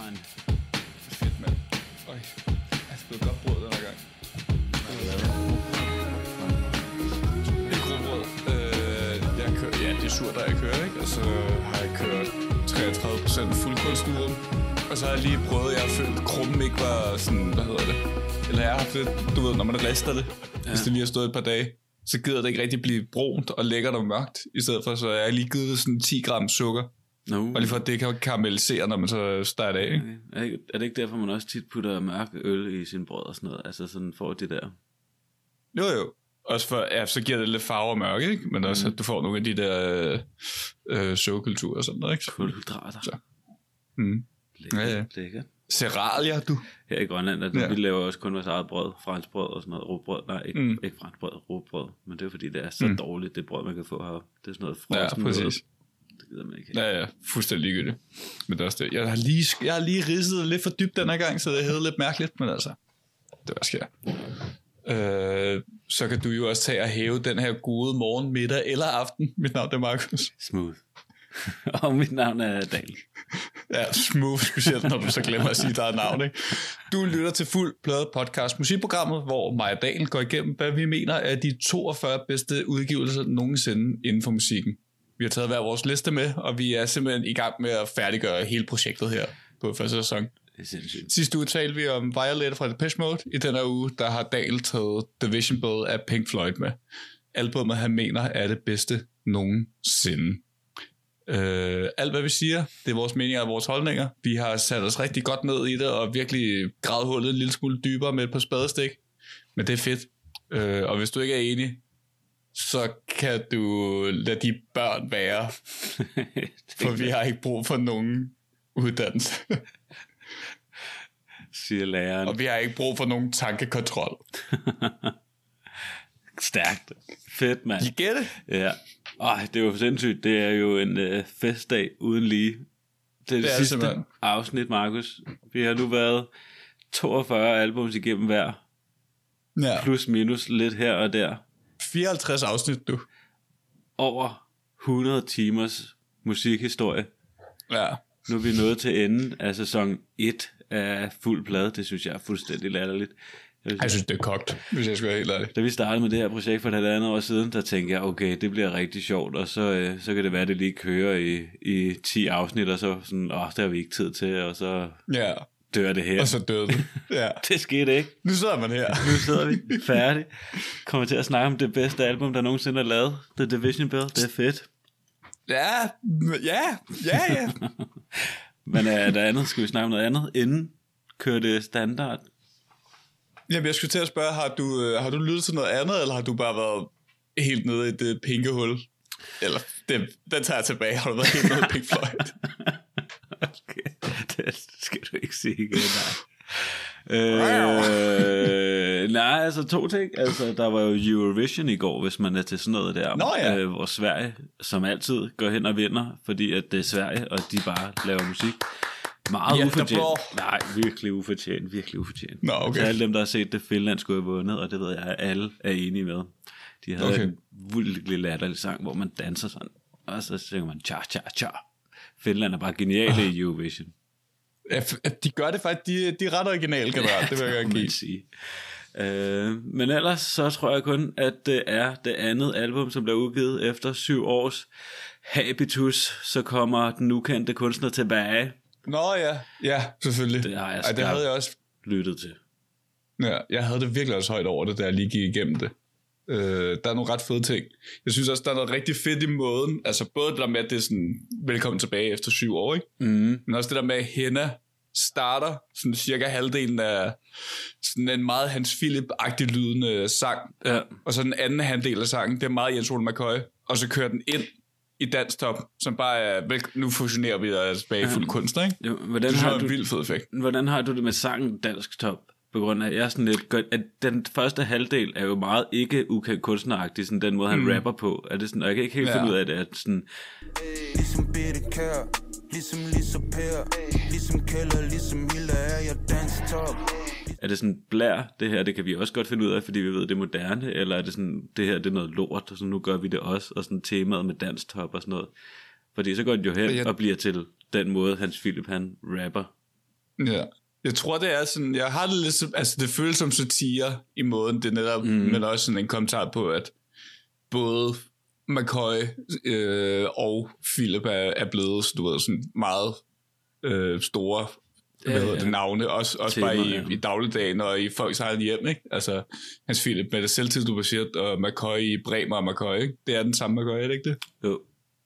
man. Fedt, mand. Øj, jeg spillede godt brød den her gang. Det er grobrød. Øh, jeg kører, ja, det er surt, der jeg kører, ikke? Og så har jeg kørt 33% fuldkornsdurum. Og så har jeg lige prøvet, jeg har følt, at krummen ikke var sådan, hvad hedder det? Eller jeg har haft du ved, når man rister det, ja. hvis det lige har stået et par dage, så gider det ikke rigtig blive brunt og lækkert og mørkt. I stedet for, så jeg lige givet sådan 10 gram sukker. No. Og lige for, at det kan karamellisere, når man så starter af, ikke? Okay. Er, det, ikke- er det ikke derfor, man også tit putter mørk øl i sin brød og sådan noget? Altså sådan får det der... Jo, jo. Også for, ja, så giver det lidt farve og mørke, ikke? Men også, at du får nogle af de der øh, øh, sukkerkulturer og sådan noget, ikke? Kulhydrater. Så. Mm. Lækkert, Ja, ja. lækkert. Ceralia, du. Her i Grønland, at Ja. ja. vi laver også kun vores eget brød, fransk brød og sådan noget, råbrød. Nej, ikke, Mm. mm. ikke fransk brød, råbrød. Men det er fordi, det er så Mm. mm. dårligt, det brød, man kan få heroppe. Det er sådan noget Ja, frossen præcis. noget. Det gider man ikke. Ja, ja, fuldstændig ligegyldigt. Men det er også det. Jeg har lige, jeg har lige ridset lidt for dybt den her gang, så det hedder lidt mærkeligt, men altså, det var sker. Øh, så kan du jo også tage og hæve den her gode morgen, middag eller aften. Mit navn er Markus. Smooth. og mit navn er Daniel. Ja, smooth, specielt når du så glemmer at sige dit eget navn. Ikke? Du lytter til Fuld Plade Podcast, musikprogrammet, hvor mig og Daniel går igennem, hvad vi mener er de 42 bedste udgivelser nogensinde inden for musikken. Vi har taget hver vores liste med, og vi er simpelthen i gang med at færdiggøre hele projektet her på første sæson. Det er sindssygt. Sidste uge talte vi om Violet fra Depeche Mode. I denne uge, der har Daniel taget Division Bell af Pink Floyd med. Albummet, han mener, er det bedste nogensinde. Øh, alt hvad vi siger, det er vores meninger og vores holdninger. Vi har sat os rigtig godt ned i det, og virkelig gravet hullet en lille smule dybere med et par spadestik. Men det er fedt. Øh, og hvis du ikke er enig, så kan du lade de børn være, for vi har ikke brug for nogen uddannelse. siger læreren. Og vi har ikke brug for nogen tankekontrol. Stærkt. Fedt, mand. Get it? Ja. Ej, det er jo sindssygt. Det er jo en øh, festdag uden lige. Det er det, Det er sidste simpelthen. afsnit, Markus. Vi har nu været 42 albums igennem hver. Ja. Plus minus lidt her og der. 54 afsnit, du. Over 100 timers musikhistorie. Ja. Nu er vi nået til enden af sæson 1 af fuld plade. Det synes jeg er fuldstændig latterligt. Jeg vil Jeg synes, det er kogt, hvis jeg skal være helt ærlig. Da vi startede med det her projekt for et halvandet år siden, der tænkte jeg, okay, det bliver rigtig sjovt, og så, øh, så kan det være, at det lige kører i, i 10 afsnit, og så sådan, åh, det har vi ikke tid til, og så Ja. Dør det her. Og så døde det. Ja. Det skete ikke. Nu sidder man her. Nu sidder vi færdig. Kommer til at snakke om det bedste album, der nogensinde er lavet. The Division Bell. Det er fedt. Ja, ja, ja, ja. Men er der andet? Skal vi snakke om noget andet? Inden kører det standard? Jamen, jeg skulle til at spørge, har du, øh, har du lyttet til noget andet, eller har du bare været helt nede i det pinke hul? Eller, det, den tager jeg tilbage. Har du været helt nede i Pink Floyd? Okay. Det skal du ikke sige igen, nej. Øh, nej, altså to ting. Altså, der var jo Eurovision i går, hvis man er til sådan noget der. Nå ja. Øh, hvor Sverige, som altid, går hen og vinder, fordi at det er Sverige, og de bare laver musik. Meget Jättebra. ufortjent. Nej, virkelig ufortjent. Virkelig ufortjent. Nå, okay. Altså, alle dem, der har set det, Finland skulle have vundet, og det ved jeg, at alle er enige med. De havde Okay. en virkelig latterlig sang, hvor man danser sådan, og så synger man cha cha cha. Finland er bare geniale i Eurovision. Ja, de gør det faktisk, de, de er ret originale generelt, det vil jeg gerne kan give. sige. Øh, men ellers så tror jeg kun, at det er det andet album, som bliver udgivet efter syv års habitus. Så kommer den ukendte kunstner tilbage. Nå ja, ja, selvfølgelig. Det har jeg Ej, det havde jeg også Lyttet til. Ja, jeg havde det virkelig også højt over det, da jeg lige gik igennem det. Øh, der er nogle ret fede ting. Jeg synes også, der er noget rigtig fedt i måden. Altså både det der med, at det er sådan, velkommen tilbage efter syv år, ikke? Mm. Men også det der med, at Henna starter sådan cirka halvdelen af sådan en meget Hans Philip-agtig lydende sang. Ja. Og så den anden halvdel af sangen, det er meget Jens Ole McCoy. Og så kører den ind i dansk top, som bare er, vel, nu fusionerer vi der tilbage i fuld kunstner, ikke? Jo, hvordan, Det synes jeg har er du, en vild fed effekt. hvordan har du det med sangen Dansk Top? På grund af, jeg er sådan lidt godt, at den første halvdel er jo meget ikke ukendt kunstneragtig, sådan den måde, han mm. rapper på. Er det sådan, og jeg kan ikke helt Ja. finde ud af det, at sådan, Ligesom Bitte Kær, ligesom Lisa Per, ligesom Keller, ligesom Hilda er jeg dansk top. Er det sådan blær, det her, det kan vi også godt finde ud af, fordi vi ved, det er moderne, eller er det sådan, det her, det er noget lort, og så nu gør vi det også, og sådan temaet med danstop og sådan noget. Fordi så går den jo hen Jeg- og bliver til den måde, Hans Philip, han rapper Ja. Jeg tror, det er sådan, jeg har det lidt, som- altså det føles som satire i måden, det netop, mm. men også sådan en kommentar på, at både McCoy øh, og Philip er, er blevet, du ved, sådan meget øh, store Ja, hvad ja. det, navne, også, også Temaer, bare i, ja. i dagligdagen og i folks eget hjem, ikke? Altså, Hans Philip med det selvtidsdubaseret, og McCoy i Bremer og McCoy, ikke? Det er den samme McCoy, er det ikke det? Jo.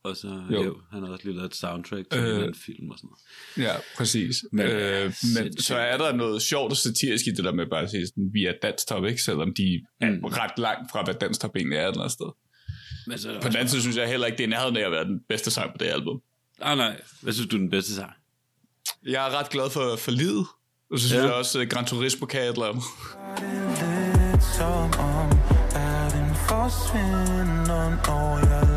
Og så, Jo. jo. han har også lige lavet et soundtrack til Øh. en film og sådan noget. Ja, præcis. Men, øh, men sindssygt. så er der noget sjovt og satirisk i det der med bare at sige, sådan, vi er dansk top, ikke? Selvom de er Mm. ret langt fra, hvad dansk top egentlig er et eller andet sted. Men så, På den anden side synes jeg heller ikke, det er nærheden af at være den bedste sang på det album. Nej, nej. Hvad synes du er den bedste sang? Jeg er ret glad for, for livet. Og så synes Ja. jeg også, at Gran Turismo kan et eller andet. Lidt som om verden forsvinder, når jeg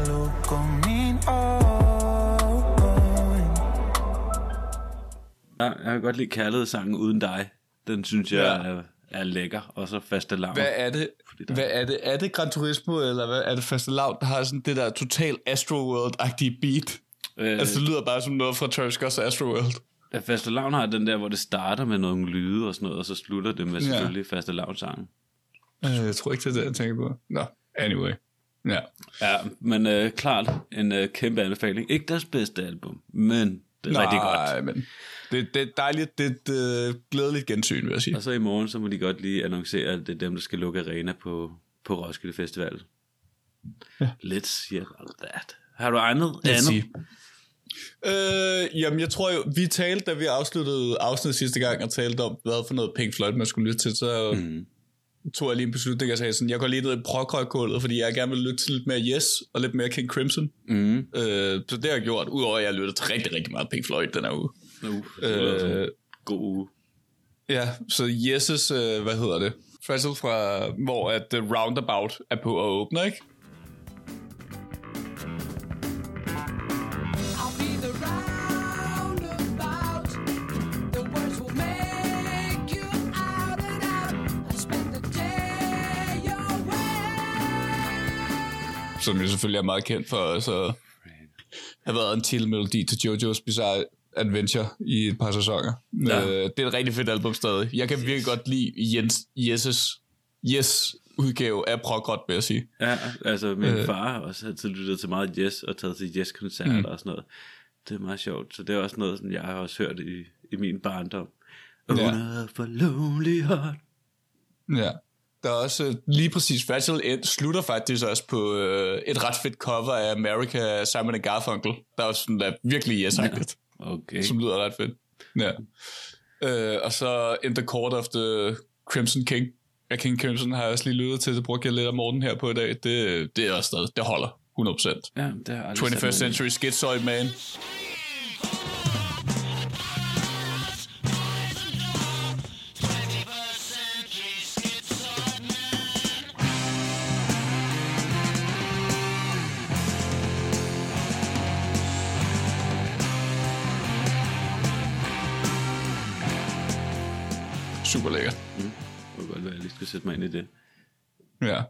Ja, jeg kan godt lide kærlighedssangen Uden dig. Den synes jeg Ja. er, er lækker. Og så faste lavn. Hvad er det? Der- Hvad er det? Er det Gran Turismo, eller hvad er det første lav, der har sådan det der total Astroworld-agtige beat? Øh, Altså, det lyder bare som noget fra Travis Scott's Astroworld. Ja, faste lavn har den der, hvor det starter med nogle lyde og sådan noget, og så slutter det med Ja. selvfølgelig faste lavn sangen. Øh, Jeg tror ikke, det er det, jeg tænker på. Nå, anyway. Ja. Ja, men øh, klart en øh, kæmpe anbefaling. Ikke deres bedste album, men det er rigtig godt. Nej, men det, det er dejligt, det er et øh, glædeligt gensyn, vil jeg sige. Og så i morgen, så må de godt lige annoncere, at det er dem, der skal lukke arena på, på Roskilde Festival. Ja. Let's hear about that. Har du andet? Os andet? Øh, jamen, jeg tror jo, vi talte, da vi afsluttede afsnittet sidste gang, og talte om, hvad for noget Pink Floyd, man skulle lytte til, så Mm. Tog jeg lige en beslutning, og sagde sådan, jeg går lige ned i prog fordi jeg gerne vil lytte til lidt mere Yes, og lidt mere King Crimson. Mm. Øh, så det har jeg gjort, udover at jeg lyttet til rigtig, rigtig meget Pink Floyd den her uge. Uh, Øh, god uge. ja, så Yes' øh, hvad hedder det? Fragile fra, hvor at The Roundabout er på at åbne, ikke? Som jo selvfølgelig er meget kendt for så have været en titelmelodi til JoJo's Bizarre Adventure i et par sæsoner. Ja. Øh, det er et rigtig fedt album stadig. Jeg kan virkelig godt lide Jens, Jesses Yes udgave af progrock, vil jeg sige. Ja, altså min Øh. far har også altid lyttet til meget Yes, og taget til Yes-koncerter mm. og sådan noget. Det er meget sjovt, så det er også noget, som jeg har også hørt i, i min barndom. Ja. Under for lonely heart. Ja. Der er også øh, lige præcis Fragile End slutter faktisk også på øh, et ret fedt cover af America Simon Garfunkel. Der er også sådan der er virkelig yes ja. Okay. som lyder ret fedt. Ja. Øh, og så In the Court of the Crimson King. Ja, King Crimson har jeg også lige lyttet til, det brugte jeg lidt af morgenen her på i dag. Det, det er også stadig, det holder 100%. Ja, det har jeg aldrig 21st sat mig Century Schizoid Man. Super lækkert. i. Det godt være, jeg lige skal sætte mig ind i det. Ja.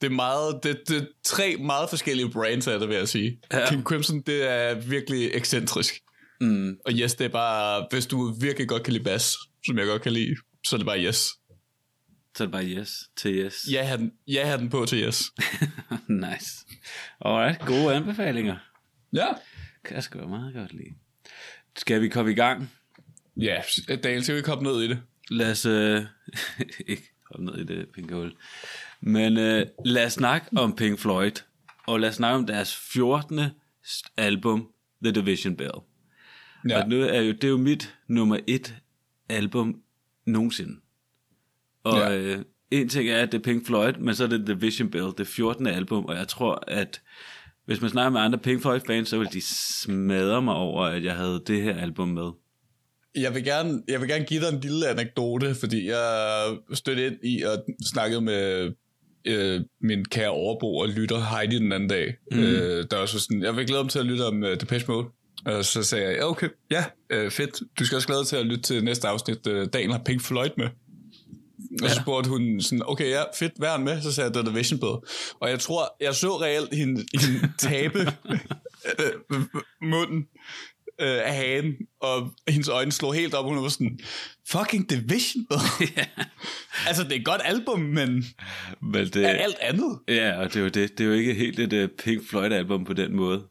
Det er meget, det, det er tre meget forskellige brands af det, vil jeg sige. Ja. King Crimson, det er virkelig ekscentrisk. Mm. Og yes, det er bare, hvis du virkelig godt kan lide bass, som jeg godt kan lide, så er det bare yes. Så er det bare yes til yes. Jeg har den, jeg har den på til yes. nice. Alright, gode anbefalinger. Ja. Kan jeg sgu meget godt lide. Skal vi komme i gang? Ja, Daniel, skal vi hoppe ned i det? Lad os øh, ikke hoppe ned i det pink hul. Men øh, lad os snakke om Pink Floyd. Og lad os snakke om deres 14. album, The Division Bell. Ja. Og nu er jo, det er jo mit nummer et album nogensinde. Og ja. Øh, en ting er, at det er Pink Floyd, men så er det Division Bell, det 14. album, og jeg tror, at hvis man snakker med andre Pink Floyd-fans, så vil de smadre mig over, at jeg havde det her album med. Jeg vil, gerne, jeg vil gerne give dig en lille anekdote, fordi jeg stødte ind i og snakkede med øh, min kære overbo og lytter Heidi den anden dag. Mm. Øh, der var så sådan, jeg vil glæde mig til at lytte om uh, Depeche Mode. Og så sagde jeg, ja okay, ja, øh, fedt. Du skal også glæde til at lytte til næste afsnit. Øh, Daniel har Pink Floyd med. Og så spurgte hun sådan, okay, ja, fedt, han med? Så sagde jeg, det er The Vision Bell. Og jeg tror, jeg så reelt hende, hende tabe øh, munden øh, af hagen, og hendes øjne slog helt op, og hun var sådan, fucking Division Bell. altså, det er et godt album, men Men det, er alt andet. Ja, og det er jo det. Det er jo ikke helt et uh, Pink Floyd-album på den måde.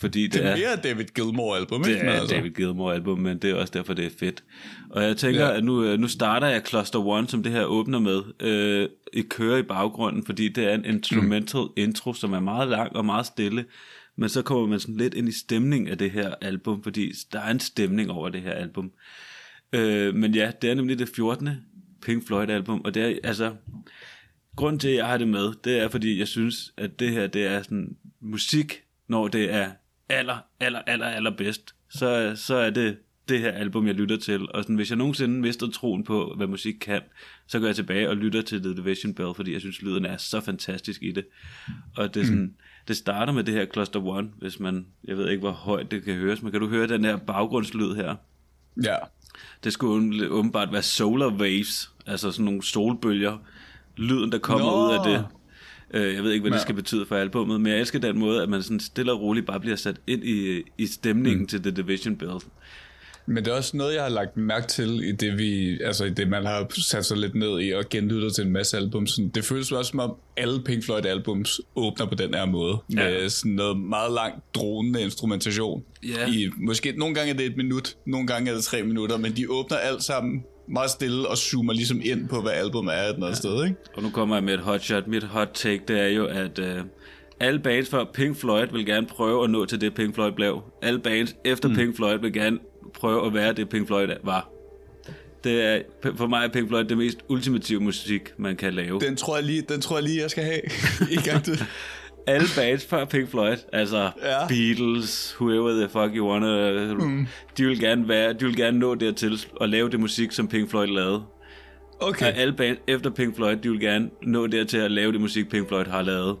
Fordi det, Det er er, mere David Gilmour-album, det ikke? Men er altså, David Gilmour-album, men det er også derfor, det er fedt. Og jeg tænker, Ja. at nu, øh, nu starter jeg Cluster One, som det her åbner med, øh, i kører i baggrunden, fordi det er en instrumental mm. intro, som er meget lang og meget stille. Men så kommer man sådan lidt ind i stemning af det her album, fordi der er en stemning over det her album. Øh, men ja, det er nemlig det 14. Pink Floyd album, og det er altså grunden til, at jeg har det med, det er, fordi jeg synes, at det her, det er sådan musik, når det er aller, aller, aller, aller bedst, så, så er det det her album, jeg lytter til. Og sådan, hvis jeg nogensinde mister troen på, hvad musik kan, så går jeg tilbage og lytter til The Division Bell, fordi jeg synes, lyden er så fantastisk i det. Og det, er sådan, mm det starter med det her Cluster One, hvis man, jeg ved ikke, hvor højt det kan høres, men kan du høre den her baggrundslyd her? ja. Det skulle åbenbart være solar waves, altså sådan nogle solbølger. Lyden, der kommer Nå. ud af det. Øh, Jeg ved ikke, hvad det skal betyde for albummet, men jeg elsker den måde, at man sådan stille og roligt bare bliver sat ind i, i stemningen mm. til The Division Bell. Men det er også noget, jeg har lagt mærke til i det, vi, altså i det, man har sat sig lidt ned i og genlyttet til en masse album. Sådan, det føles også som om alle Pink Floyd albums åbner på den her måde. Ja. Med sådan noget meget langt dronende instrumentation. Ja. I, måske nogle gange er det et minut, nogle gange er det tre minutter, men de åbner alt sammen meget stille og zoomer ligesom ind på, hvad album er et eller andet sted, ikke? Og nu kommer jeg med et hot shot. Mit hot take, det er jo, at øh, alle bands for Pink Floyd vil gerne prøve at nå til det, Pink Floyd blev. Alle bands efter mm. Pink Floyd vil gerne prøve at være det, Pink Floyd var. Det er, for mig er Pink Floyd det mest ultimative musik, man kan lave. Den tror jeg lige, den tror jeg, lige jeg skal have i gang til. alle bands før Pink Floyd, altså Ja. Beatles, whoever the fuck you wanna, mm. de vil gerne være, de vil gerne nå dertil at lave det musik, som Pink Floyd lavede. Okay, Og alle bands efter Pink Floyd, de vil gerne nå dertil at lave det musik, Pink Floyd har lavet.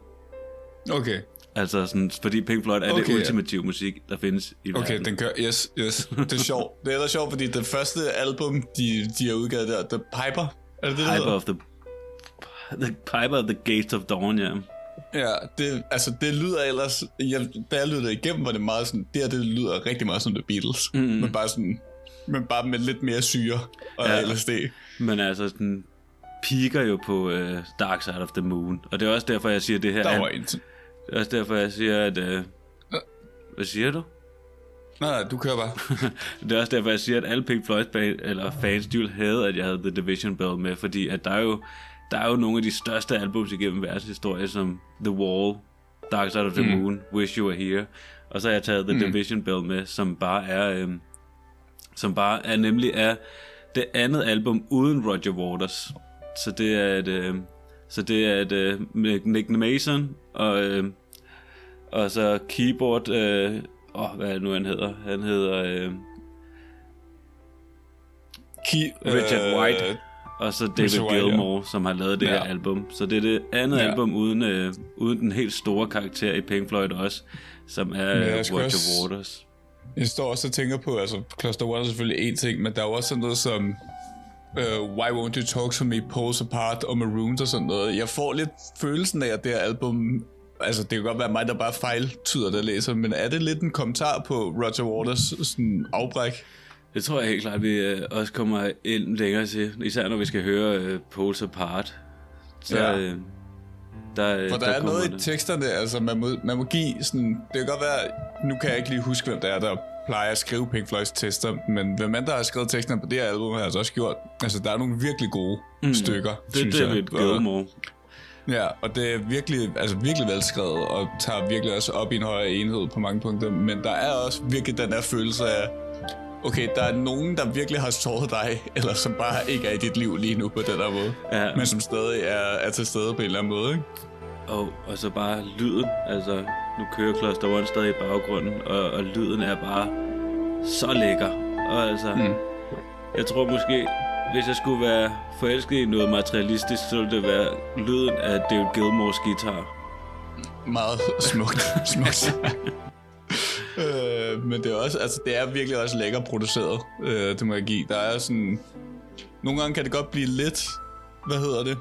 Okay. Altså sådan, fordi Pink Floyd er Okay, det ja. ultimative musik, der findes i Okay, verden. den kører. Yes, yes. Det er sjovt. Det er ellers sjovt, fordi det første album, de, de har udgivet der, The Piper, er det det, Piper of the, the Piper of the Gates of Dawn, ja. Ja, det, altså det lyder ellers, jeg, da jeg lyttede igennem, var det meget sådan, det her det lyder rigtig meget som The Beatles, mm. men bare sådan, men bare med lidt mere syre og Ja. ja. LSD. Men altså, den piker jo på uh, Dark Side of the Moon. Og det er også derfor, jeg siger, det her Der er... var en. Det er også derfor, jeg siger, at... Uh, hvad siger du? Nej, du kører bare. Det er også derfor, jeg siger, at alle Pink Floyd band, eller fans, de ville have, at jeg havde The Division Bell med, fordi at der er jo, der er jo nogle af de største albums igennem verdenshistorien, som The Wall, Dark Side of the mm. Moon, Wish You Were Here, og så har jeg taget The mm. Division Bell med, som bare er, øhm, som bare er nemlig er det andet album uden Roger Waters. Så det er et, øhm, så det er et øh, Nick Mason og øhm, og så keyboard øh, åh, hvad er det nu han hedder? Han hedder øh, Key, Richard øh, White. og så David Richard White, Gilmour, som har lavet det Ja. her album. Så det er det andet Ja. album uden, øh, uden den helt store karakter i Pink Floyd også, som er øh, skal Roger også- Waters. Jeg står også og tænker på, altså Cluster One er selvfølgelig en ting, men der er jo også sådan noget som uh, Why Won't You Talk To Me, Pulls Apart og Maroons og sådan noget. Jeg får lidt følelsen af, at det her album, altså det kan godt være mig, der bare fejltyder jeg læser, men er det lidt en kommentar på Roger Waters sådan afbræk? Det tror jeg helt klart, vi øh, også kommer ind længere til, især når vi skal høre øh, Poles Apart. Så Ja. øh, der, øh, For der, der er noget i det. teksterne, altså man må, man må give sådan, det kan godt være, nu kan jeg ikke lige huske, hvem der er, der plejer at skrive Pink Floyds tekster, men hvem end der har skrevet teksterne på det her album, har altså også gjort. Altså der er nogle virkelig gode mm. stykker, Det er synes David jeg. Og- Gilmour. Ja, og det er virkelig, altså virkelig velskrevet, og tager virkelig også op i en højere enhed på mange punkter, men der er også virkelig den der følelse af, okay, der er nogen, der virkelig har såret dig, eller som bare ikke er i dit liv lige nu på den der måde, Ja. men som stadig er, er til stede på en eller anden måde, ikke? Og, og så bare lyden, altså nu kører Cluster One stadig i baggrunden, og, og lyden er bare så lækker. Og altså, mm. jeg tror måske, hvis jeg skulle være forelsket i noget materialistisk, så ville det være lyden af David Gilmours guitar. meget smukt. smukt. øh, men det er også, altså det er virkelig også lækker produceret, øh, det må jeg give. Der er sådan, nogle gange kan det godt blive lidt, hvad hedder det?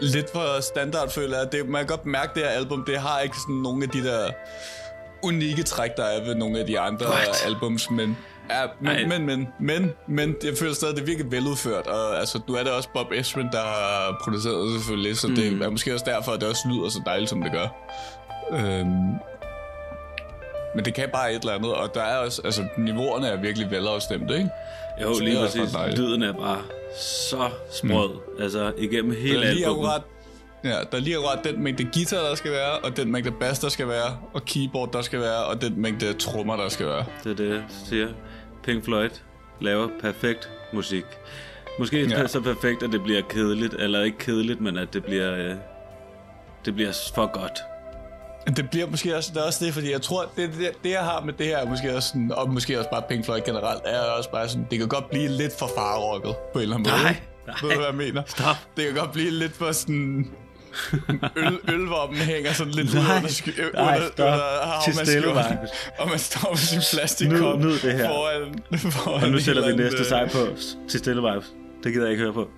Lidt for standard, føler jeg. Det, man kan godt mærke, det her album, det har ikke sådan nogle af de der unikke træk, der er ved nogle af de andre What? albums, men Ja, men, men, men, men, men, jeg føler stadig, at det er virkelig veludført, og altså, nu er det også Bob Ezrin, der har produceret det selvfølgelig, så mm. det er måske også derfor, at det også lyder så dejligt, som det gør. Øhm, men det kan bare et eller andet, og der er også, altså, niveauerne er virkelig velafstemte, ikke? Jo, Så lige præcis. Lyden er bare så sprød. Mm. Altså, igennem hele Der lige albumet. ja, der er lige akkurat den mængde guitar, der skal være, og den mængde bass, der skal være, og keyboard, der skal være, og den mængde trommer, der skal være. Det er det, jeg siger. Pink Floyd laver perfekt musik. Måske ikke Ja. så perfekt, at det bliver kedeligt, eller ikke kedeligt, men at det bliver, øh, det bliver for godt. Det bliver måske også, det er også det, fordi jeg tror, det, det, det jeg har med det her, er måske også sådan, og måske også bare Pink Floyd generelt, er også bare sådan, det kan godt blive lidt for farrocket på en eller anden måde. Nej. Ved du, hvad jeg mener? Stop. Det kan godt blive lidt for sådan... Øl, ølvommen hænger sådan lidt ud Nej. under, sky, Nej, under, stop. under Markus. og man står med sin plastikkop foran, foran Og nu sætter vi næste sej øh, på til Stille Vibes. Det gider jeg ikke høre på.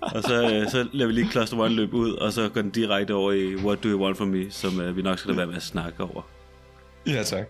og så, øh, så lader vi lige Cluster One løbe ud, og så går den direkte over i What Do You Want From Me, som øh, vi nok skal lade være med at snakke over. Ja, tak.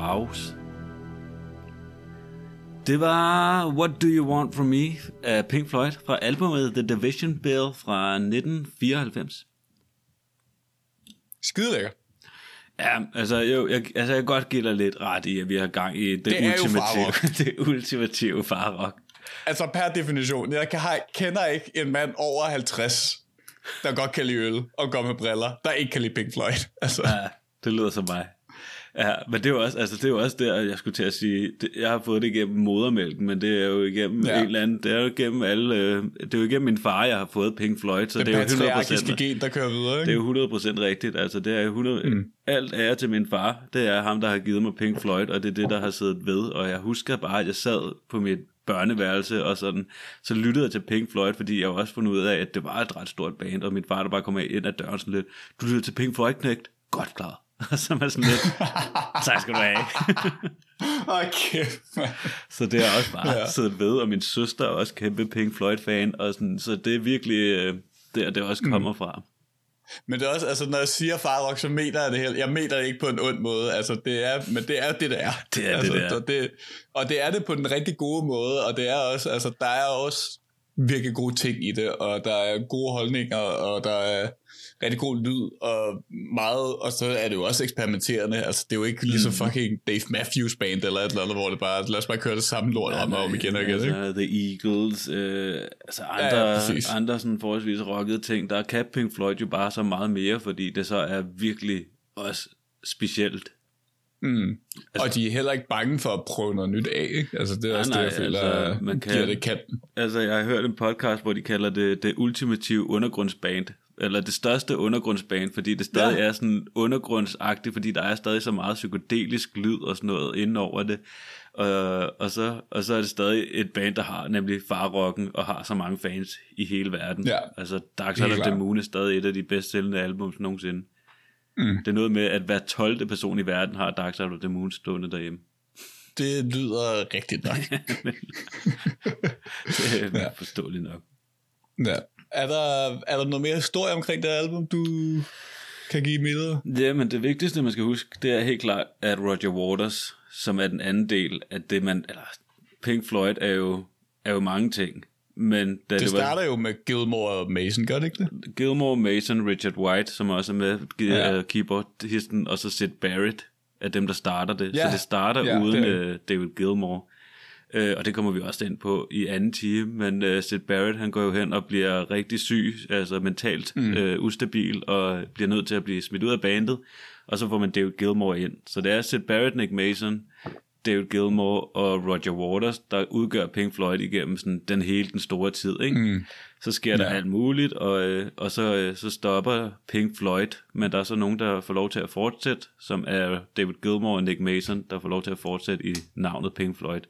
Pause. Det var What Do You Want From Me af Pink Floyd fra albumet The Division Bell fra 1994. Skide lækker. Ja, altså, jo, jeg, altså jeg kan godt give dig lidt ret i, at vi har gang i det, Det ultimative, det ultimative farrock. Altså per definition, jeg kan, kender ikke en mand over 50, der godt kan lide øl og går med briller, der ikke kan lide Pink Floyd. Altså, Ja, det lyder som mig. Ja, men det er jo også, altså det er jo også der, jeg skulle til at sige, det, jeg har fået det igennem modermælken, men det er jo igennem Ja. en eller anden, det er jo igennem alle, øh, det er jo igennem min far, jeg har fået Pink Floyd, så det, det, det er jo 100%, patriarkiske gen, der kører videre. det Ikke? er jo 100% rigtigt, altså det er jo 100, mm. alt ære til min far, det er ham, der har givet mig Pink Floyd, og det er det, der har siddet ved, og jeg husker bare, at jeg sad på mit børneværelse, og sådan, så lyttede jeg til Pink Floyd, fordi jeg også fundet ud af, at det var et ret stort band, og min far, der bare kom ind ad døren sådan lidt, du lytter til Pink Floyd, knægt? Godt klar. Og så er sådan lidt, tak skal du have. Mand. så det har også bare Ja. siddet ved, og min søster er også kæmpe Pink Floyd-fan, og sådan, så det er virkelig øh, der, det også kommer mm. fra. Men det er også, altså når jeg siger farrock, så mener jeg det helt. Jeg mener det ikke på en ond måde. Altså det er, men det er det, det er. Det er altså, det er. Og det, og det er det på den rigtig gode måde, og det er også, altså der er også virkelig gode ting i det, og der er gode holdninger, og der er rigtig god lyd, og meget, og så er det jo også eksperimenterende. Altså det er jo ikke ligesom fucking Dave Matthews band, eller et eller andet, hvor det bare, lad os bare køre det samme lort om og om igen og igen. Ikke? Altså, The Eagles, øh, altså andre, Ja, ja, ja, præcis. andre sådan forholdsvis rockede ting, der kan Pink Floyd jo bare så meget mere, fordi det så er virkelig også specielt. Mm. Og de er heller ikke bange for at prøve noget nyt af, ikke? Altså det er også nej, det, jeg føler, altså, altså, man man kan- giver det kan. Altså, jeg har hørt en podcast, hvor de kalder det det ultimative undergrundsband, eller det største undergrundsband, fordi det stadig Ja. er sådan undergrundsagtigt, fordi der er stadig så meget psykedelisk lyd og sådan noget inden over det. Og, og, så, og så er det stadig et band, der har nemlig farrocken og har så mange fans i hele verden. Ja. Altså, Dark Side of the. Moon er stadig et af de bedst sælgende albums nogensinde. Mm. Det er noget med, at hver 12. person i verden har Dark Side of the Moon stående derhjemme. Det lyder rigtigt nok. Det er Ja. ja. forståeligt nok. ja. Er, der, er der noget mere historie omkring det album, du kan give videre? Ja, men det vigtigste, man skal huske, det er helt klart, at Roger Waters, som er den anden del af det, man... Eller, Pink Floyd er jo, er jo mange ting. Men da Det det, starter jo med Gilmore og Mason, gør det ikke det? var Gilmore, Mason, Richard White, som også er med, Ja. ja. keyboardisten, og så Sid Barrett er dem, der starter det. Ja. Så det starter Ja, uden det uh, David Gilmore. Uh, og det kommer vi også ind på i anden time, men uh, Sid Barrett, han går jo hen og bliver rigtig syg, altså mentalt mm. uh, ustabil, og bliver nødt til at blive smidt ud af bandet, og så får man David Gilmore ind. Så det er Sid Barrett, Nick Mason, David Gilmore og Roger Waters, der udgør Pink Floyd igennem sådan den hele den store tid, ikke? Mm. Så sker der ja. alt muligt, og, øh, og så, øh, så stopper Pink Floyd, men der er så nogen, der får lov til at fortsætte, som er David Gilmore og Nick Mason, der får lov til at fortsætte i navnet Pink Floyd.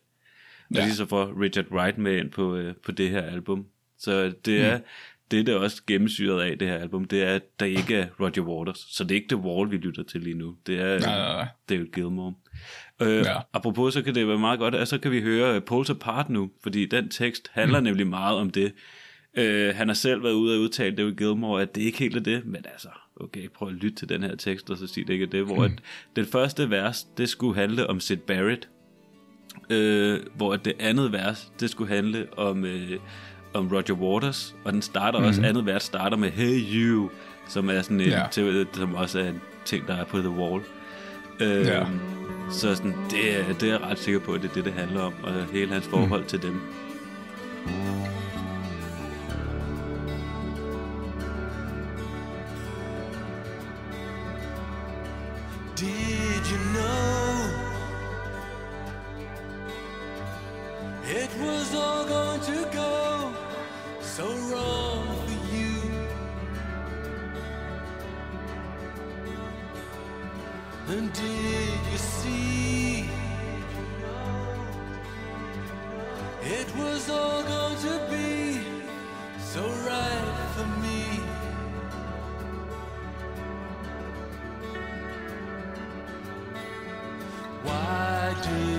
Ja. lige så får Richard Wright med ind på, øh, på det her album. Så det er, mm. det, der er også gennemsyret af det her album, det er, at der ikke er Roger Waters. Så det er ikke The Wall, vi lytter til lige nu. Det er Nej, nej, nej. David Gilmore. Øh, Ja. Apropos, så kan det være meget godt, at så kan vi høre øh, Poles Apart nu, fordi den tekst handler mm. nemlig meget om det. Øh, han har selv været ude og udtale David Gilmore, at det ikke helt er det, men altså, okay, prøv at lytte til den her tekst, og så sige det ikke er det, hvor Mm. at den første vers, det skulle handle om Sid Barrett, øh, hvor det andet vers, det skulle handle om, øh, om Roger Waters, og den starter mm. også, andet vers starter med Hey You, som er sådan en, Ja. til, som også er en ting, der er på The Wall. Øh, Ja. Så sådan, det, er, det er jeg ret sikker på, at det er det, det handler om, og hele hans forhold mm. til dem. Did you know it was all going to go so wrong for you? And did you see it was all going to be so right for me? Why did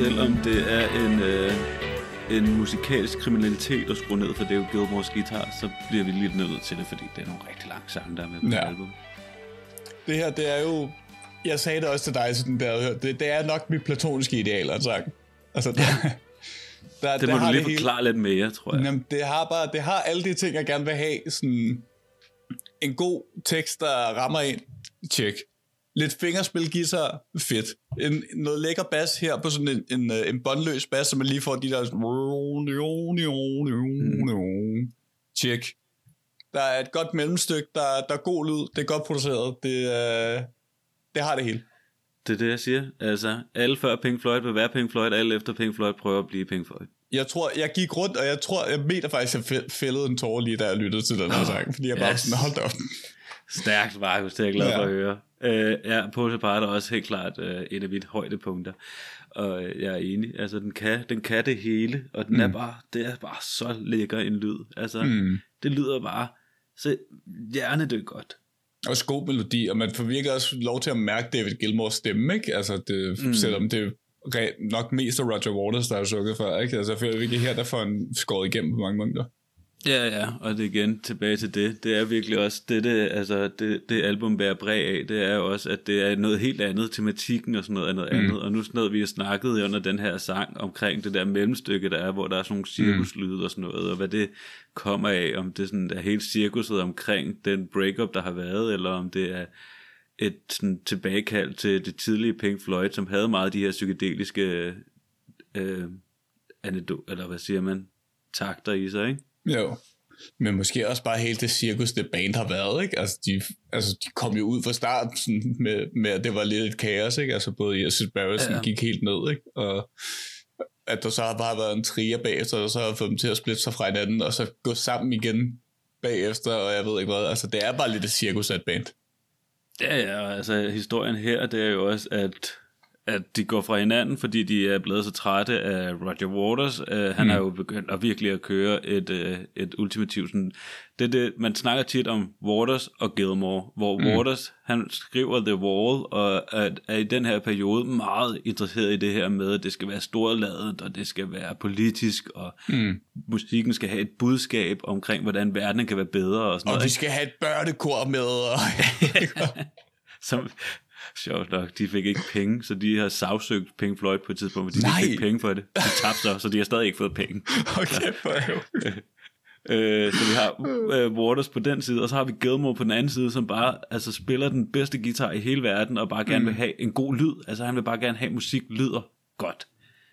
selvom det er en, øh, en musikalsk kriminalitet at skrue ned for Dave Gilmores guitar, så bliver vi lidt nødt til det, fordi det er nogle rigtig lange sange, der er med på Ja. album. Det her, det er jo... Jeg sagde det også til dig, sådan der, hørt. det, det er nok mit platoniske ideal, at sang. Altså, der, der, Det der må har du lige hele- forklare lidt mere, tror jeg. Jamen, det har bare, det har alle de ting, jeg gerne vil have. Sådan en god tekst, der rammer ind. Tjek. Lidt fingerspil guitar. Fedt. En, noget lækker bas her på sådan en, en, øh, en båndløs bas, så man lige får de der... Tjek. Der er et godt mellemstykke, der, der er god lyd, det er godt produceret, det, øh, det har det hele. Det er det, jeg siger. Altså, alle før Pink Floyd vil være Pink Floyd, alle efter Pink Floyd prøver at blive Pink Floyd. Jeg tror, jeg gik rundt, og jeg tror, jeg mener faktisk, at jeg fæ- fældede en tårer lige, da jeg lyttede til den her sang, fordi jeg bare Yes. sådan, hold da op. Stærkt, Markus, det er jeg glad for Ja. at høre. Øh, ja, Pose Apart er også helt klart øh, et af mine højdepunkter. Og øh, jeg er enig. Altså, den kan, den kan det hele, og den mm. er bare, det er bare så lækker en lyd. Altså, mm. det lyder bare så hjernedødt godt. Også god melodi, og man får virkelig også lov til at mærke David Gilmores stemme, ikke? Altså, det, mm. selvom det er nok mest af Roger Waters, der har sukket før, ikke? Altså, jeg føler virkelig her, der får en skåret igennem på mange måneder. Ja, ja, og det igen tilbage til det. Det er virkelig også det, det, altså, det, det album bærer præg af. Det er også, at det er noget helt andet. Tematikken og sådan noget er noget mm. andet. Og nu sådan noget, vi har snakket under den her sang omkring det der mellemstykke, der er, hvor der er sådan nogle cirkuslyde og sådan noget, og hvad det kommer af, om det sådan er helt cirkuset omkring den breakup, der har været, eller om det er et sådan tilbagekald til det tidlige Pink Floyd, som havde meget af de her psykedeliske øh, anekdo- eller hvad siger man, takter i sig, ikke? Jo. Men måske også bare helt det cirkus, det band har været, ikke? Altså, de, altså, de kom jo ud fra start sådan, med, med, at det var lidt et kaos, ikke? Altså, både i Sid Barrett Ja. ja. gik helt ned, ikke? Og at der så har bare været en trier bagefter, og så har fået dem til at splitte sig fra hinanden, og så gå sammen igen bagefter, og jeg ved ikke hvad. Altså, det er bare lidt et cirkus af et band. Ja, ja, altså historien her, det er jo også, at, at de går fra hinanden, fordi de er blevet så trætte af Roger Waters. Uh, han mm. er jo begyndt at virkelig at køre et, uh, et ultimativt sådan, det, det, man snakker tit om Waters og Gilmore, hvor mm. Waters, han skriver The Wall, og er, er i den her periode meget interesseret i det her med, at det skal være storladet, og det skal være politisk, og mm. musikken skal have et budskab omkring, hvordan verden kan være bedre, og sådan Og noget. vi skal have et børnekor med, og... som sjovt nok, de fik ikke penge, så de har sagsøgt Pink Floyd på et tidspunkt, fordi Nej. de fik penge for det. De tabte sig, så de har stadig ikke fået penge. okay, for Øh, så vi har øh, Waters på den side, og så har vi Gilmore på den anden side, som bare altså, spiller den bedste guitar i hele verden, og bare gerne vil have en god lyd. Altså han vil bare gerne have, at musik lyder godt.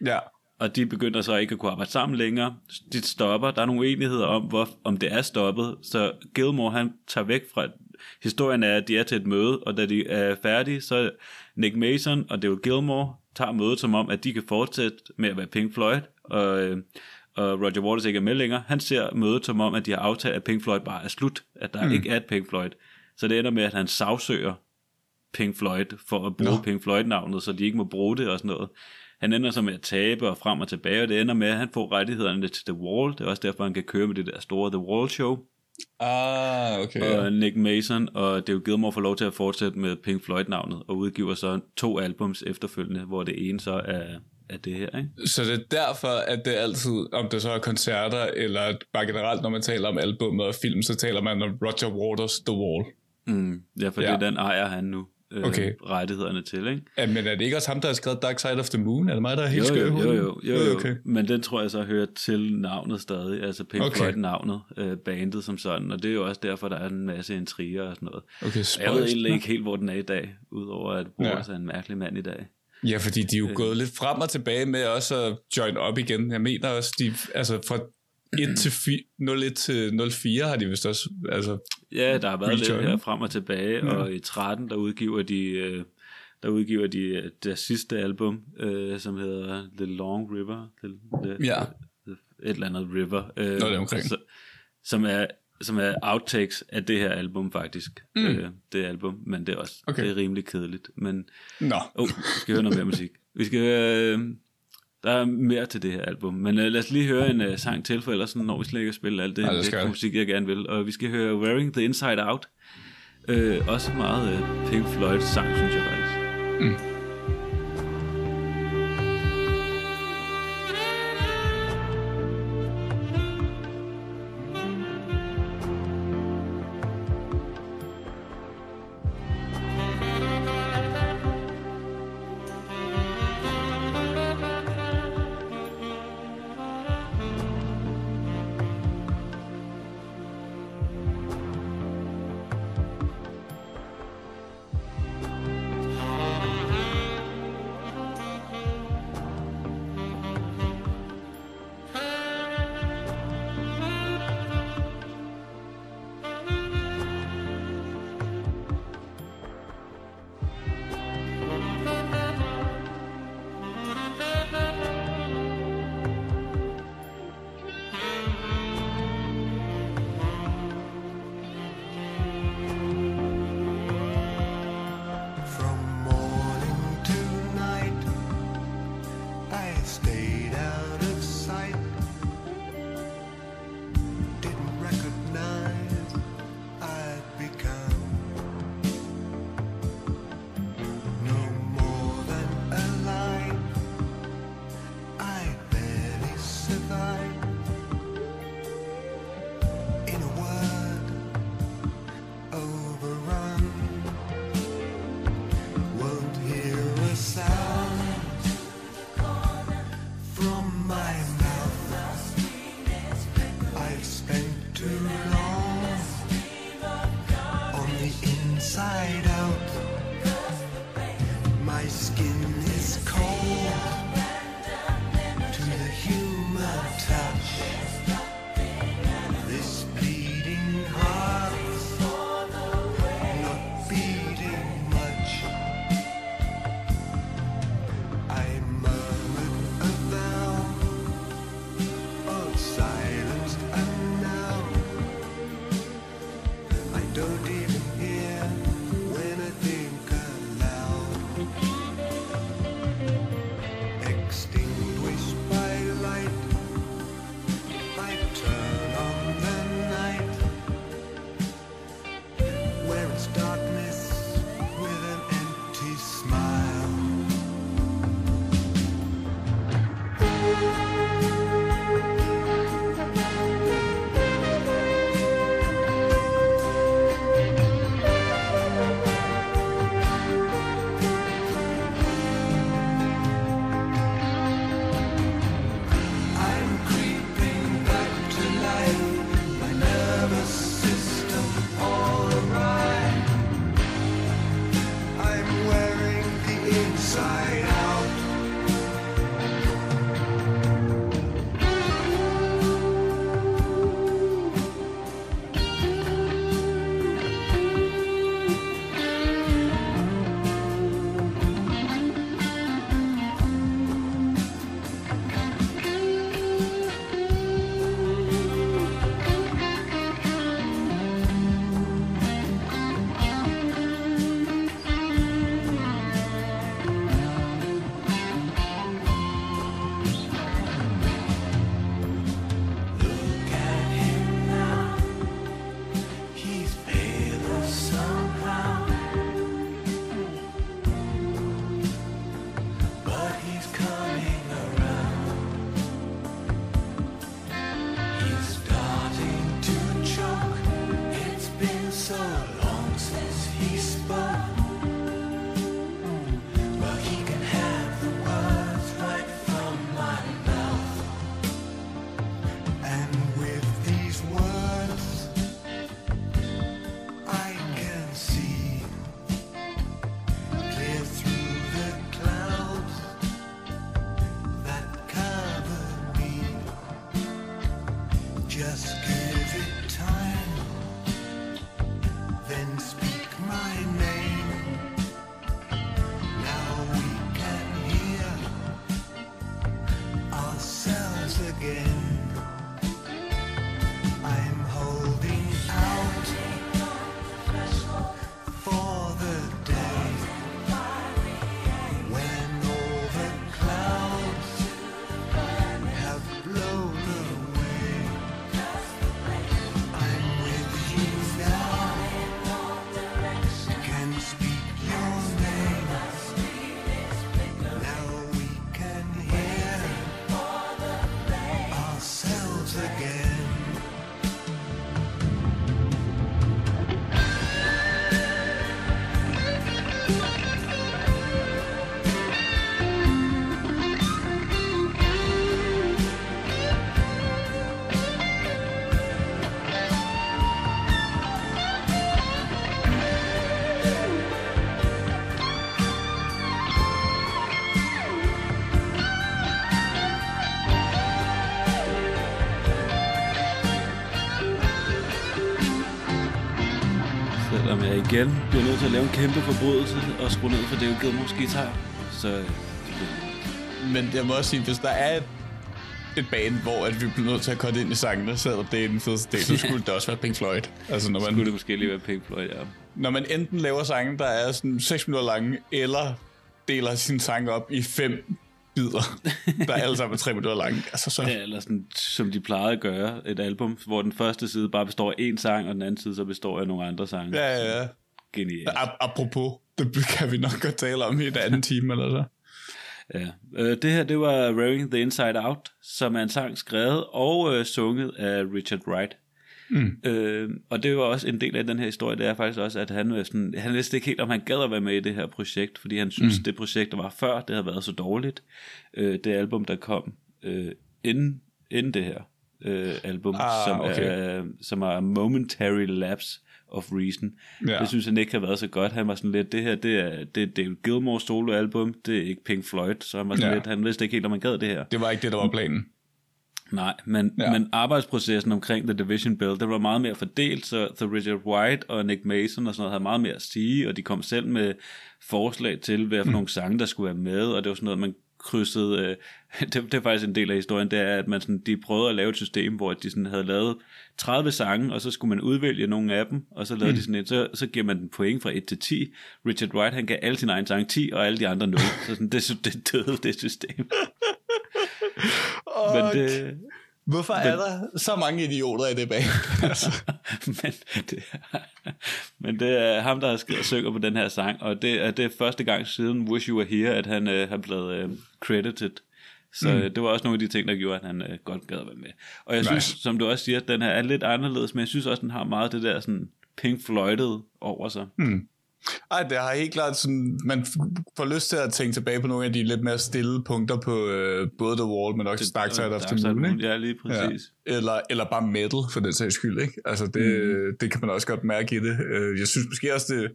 Ja. Og de begynder så ikke at kunne arbejde sammen længere. De stopper. Der er nogle uenigheder om, hvor, om det er stoppet. Så Gilmore, han tager væk fra... Historien er, at de er til et møde, og da de er færdige, så Nick Mason og David Gilmore tager mødet som om, at de kan fortsætte med at være Pink Floyd, og, øh, og Roger Waters ikke er med længere. Han ser mødet som om, at de har aftalt, at Pink Floyd bare er slut, at der mm. ikke er et Pink Floyd. Så det ender med, at han sagsøger Pink Floyd for at bruge Nå. Pink Floyd-navnet, så de ikke må bruge det og sådan noget. Han ender så med at tabe og frem og tilbage, og det ender med, at han får rettighederne til The Wall. Det er også derfor, han kan køre med det der store The Wall Show. Ah, okay. Ja. Og Nick Mason og David Gilmour får lov til at fortsætte med Pink Floyd-navnet, og udgiver så to albums efterfølgende, hvor det ene så er, er det her, ikke? Så det er derfor, at det altid, om det så er koncerter, eller bare generelt, når man taler om albummet og film, så taler man om Roger Waters The Wall. Mm, ja, for ja. Ja. det den ejer han nu øh, Okay. rettighederne til, ikke? Ja, men er det ikke også ham, der har skrevet Dark Side of the Moon? Er det mig, der er helt Jo, skør jo, jo, jo, jo, jo. Okay. Men den tror jeg så hører til navnet stadig, altså Pink Okay. Floyd-navnet, øh, bandet som sådan, og det er jo også derfor, der er en masse intriger og sådan noget. Okay, Jeg ved egentlig ikke helt, hvor den er i dag, udover at Boris ja. er en mærkelig mand i dag. Ja, fordi de er Øh. jo gået lidt frem og tilbage med også at join op igen. Jeg mener også, de, altså fra 1 til 4, 01 til 04 har de vist også, altså, Ja, der har været lidt Rejoin. her frem og tilbage, ja. og i 13, der udgiver de... Øh, der udgiver de øh, deres sidste album, øh, som hedder The Long River. The, the, Ja. The, et eller andet river. Øh, Noget deromkring. Så, som er som er outtakes af det her album faktisk. Mm. Øh, det album, men det er også Okay. det er rimelig kedeligt. Men nå. oh, vi skal høre noget mere musik. Vi skal høre, øh, der er mere til det her album, men øh, lad os lige høre en øh, sang til, for ellers når vi slet ikke at spille alt det, Ja, det musik, jeg gerne vil. Og vi skal høre Wearing the Inside Out. Øh, også meget øh, Pink Floyd sang, synes jeg faktisk. Don't the bliver nødt til at lave en kæmpe forbrydelse og skrue ned for David Gilmours guitar. Så øh, Men jeg må også sige, hvis der er et, et band, hvor at vi bliver nødt til at korte ind i sangene, selvom det er den fedeste del, så skulle det også være Pink Floyd. Altså når skulle det man, måske lige være Pink Floyd, ja. når man enten laver sange, der er sådan 6 minutter lange, eller deler sin sang op i fem bidder, der er alle sammen er 3 minutter lange. Altså så, Ja, eller sådan, som de plejede at gøre, et album, hvor den første side bare består af én sang, og den anden side så består af nogle andre sange. ja, ja, ja. Genialt. Ap- apropos, det kan vi nok godt tale om i et andet time, eller så. Ja. Øh, det her, det var Rowing the Inside Out, som er en sang skrevet og øh, sunget af Richard Wright. Mm. Øh, og det var også en del af den her historie, det er faktisk også, at han, var sådan, han vidste ikke helt, om han gad at være med i det her projekt, fordi han synes, mm. det projekt, der var før, det havde været så dårligt. Øh, det album, der kom øh, inden, inden det her øh, album, Ah, som, okay. er, som er Momentary Lapse of Reason. Ja. Det synes han ikke har været så godt. Han var sådan lidt, det her, det er, det er David Gilmour soloalbum, det er ikke Pink Floyd, så han var sådan Ja. lidt, han vidste ikke helt, om han gad det her. Det var ikke det, der var planen. Nej, men, Ja. men arbejdsprocessen omkring The Division Bell, den var meget mere fordelt, så The Richard White og Nick Mason og sådan noget havde meget mere at sige, og de kom selv med forslag til, hvad for mm. nogle sange, der skulle være med, og det var sådan noget, man krydset, øh, det, det er faktisk en del af historien, det er, at man sådan, de prøvede at lave et system, hvor de sådan havde lavet 30 sange, og så skulle man udvælge nogle af dem, og så lavede mm. de sådan et, så, så giver man den point fra 1 til 10. Richard Wright, han gav alle sine egne sange 10, og alle de andre 0. så sådan, det, det døde, det system. Men det, Hvorfor er der så mange idioter i det bag? altså, men, det er, men det er ham, der har skrevet synger på den her sang, og det er, det er første gang siden Wish You Were Here, at han øh, har blevet øh, credited. Så mm. det var også nogle af de ting, der gjorde, at han øh, godt gad at være med. Og jeg synes, som du også siger, at den her er lidt anderledes, men jeg synes også, den har meget det der sådan Pink Floyded over sig. Mm. Ej, det har helt klart sådan, man får lyst til at tænke tilbage på nogle af de lidt mere stille punkter på øh, både The Wall, men også Dark Side of the Moon, ikke? Ja, lige præcis. Ja. Eller, eller bare metal, for den sags skyld, ikke? Altså, det, mm. det kan man også godt mærke i det. Øh, Jeg synes måske også, det,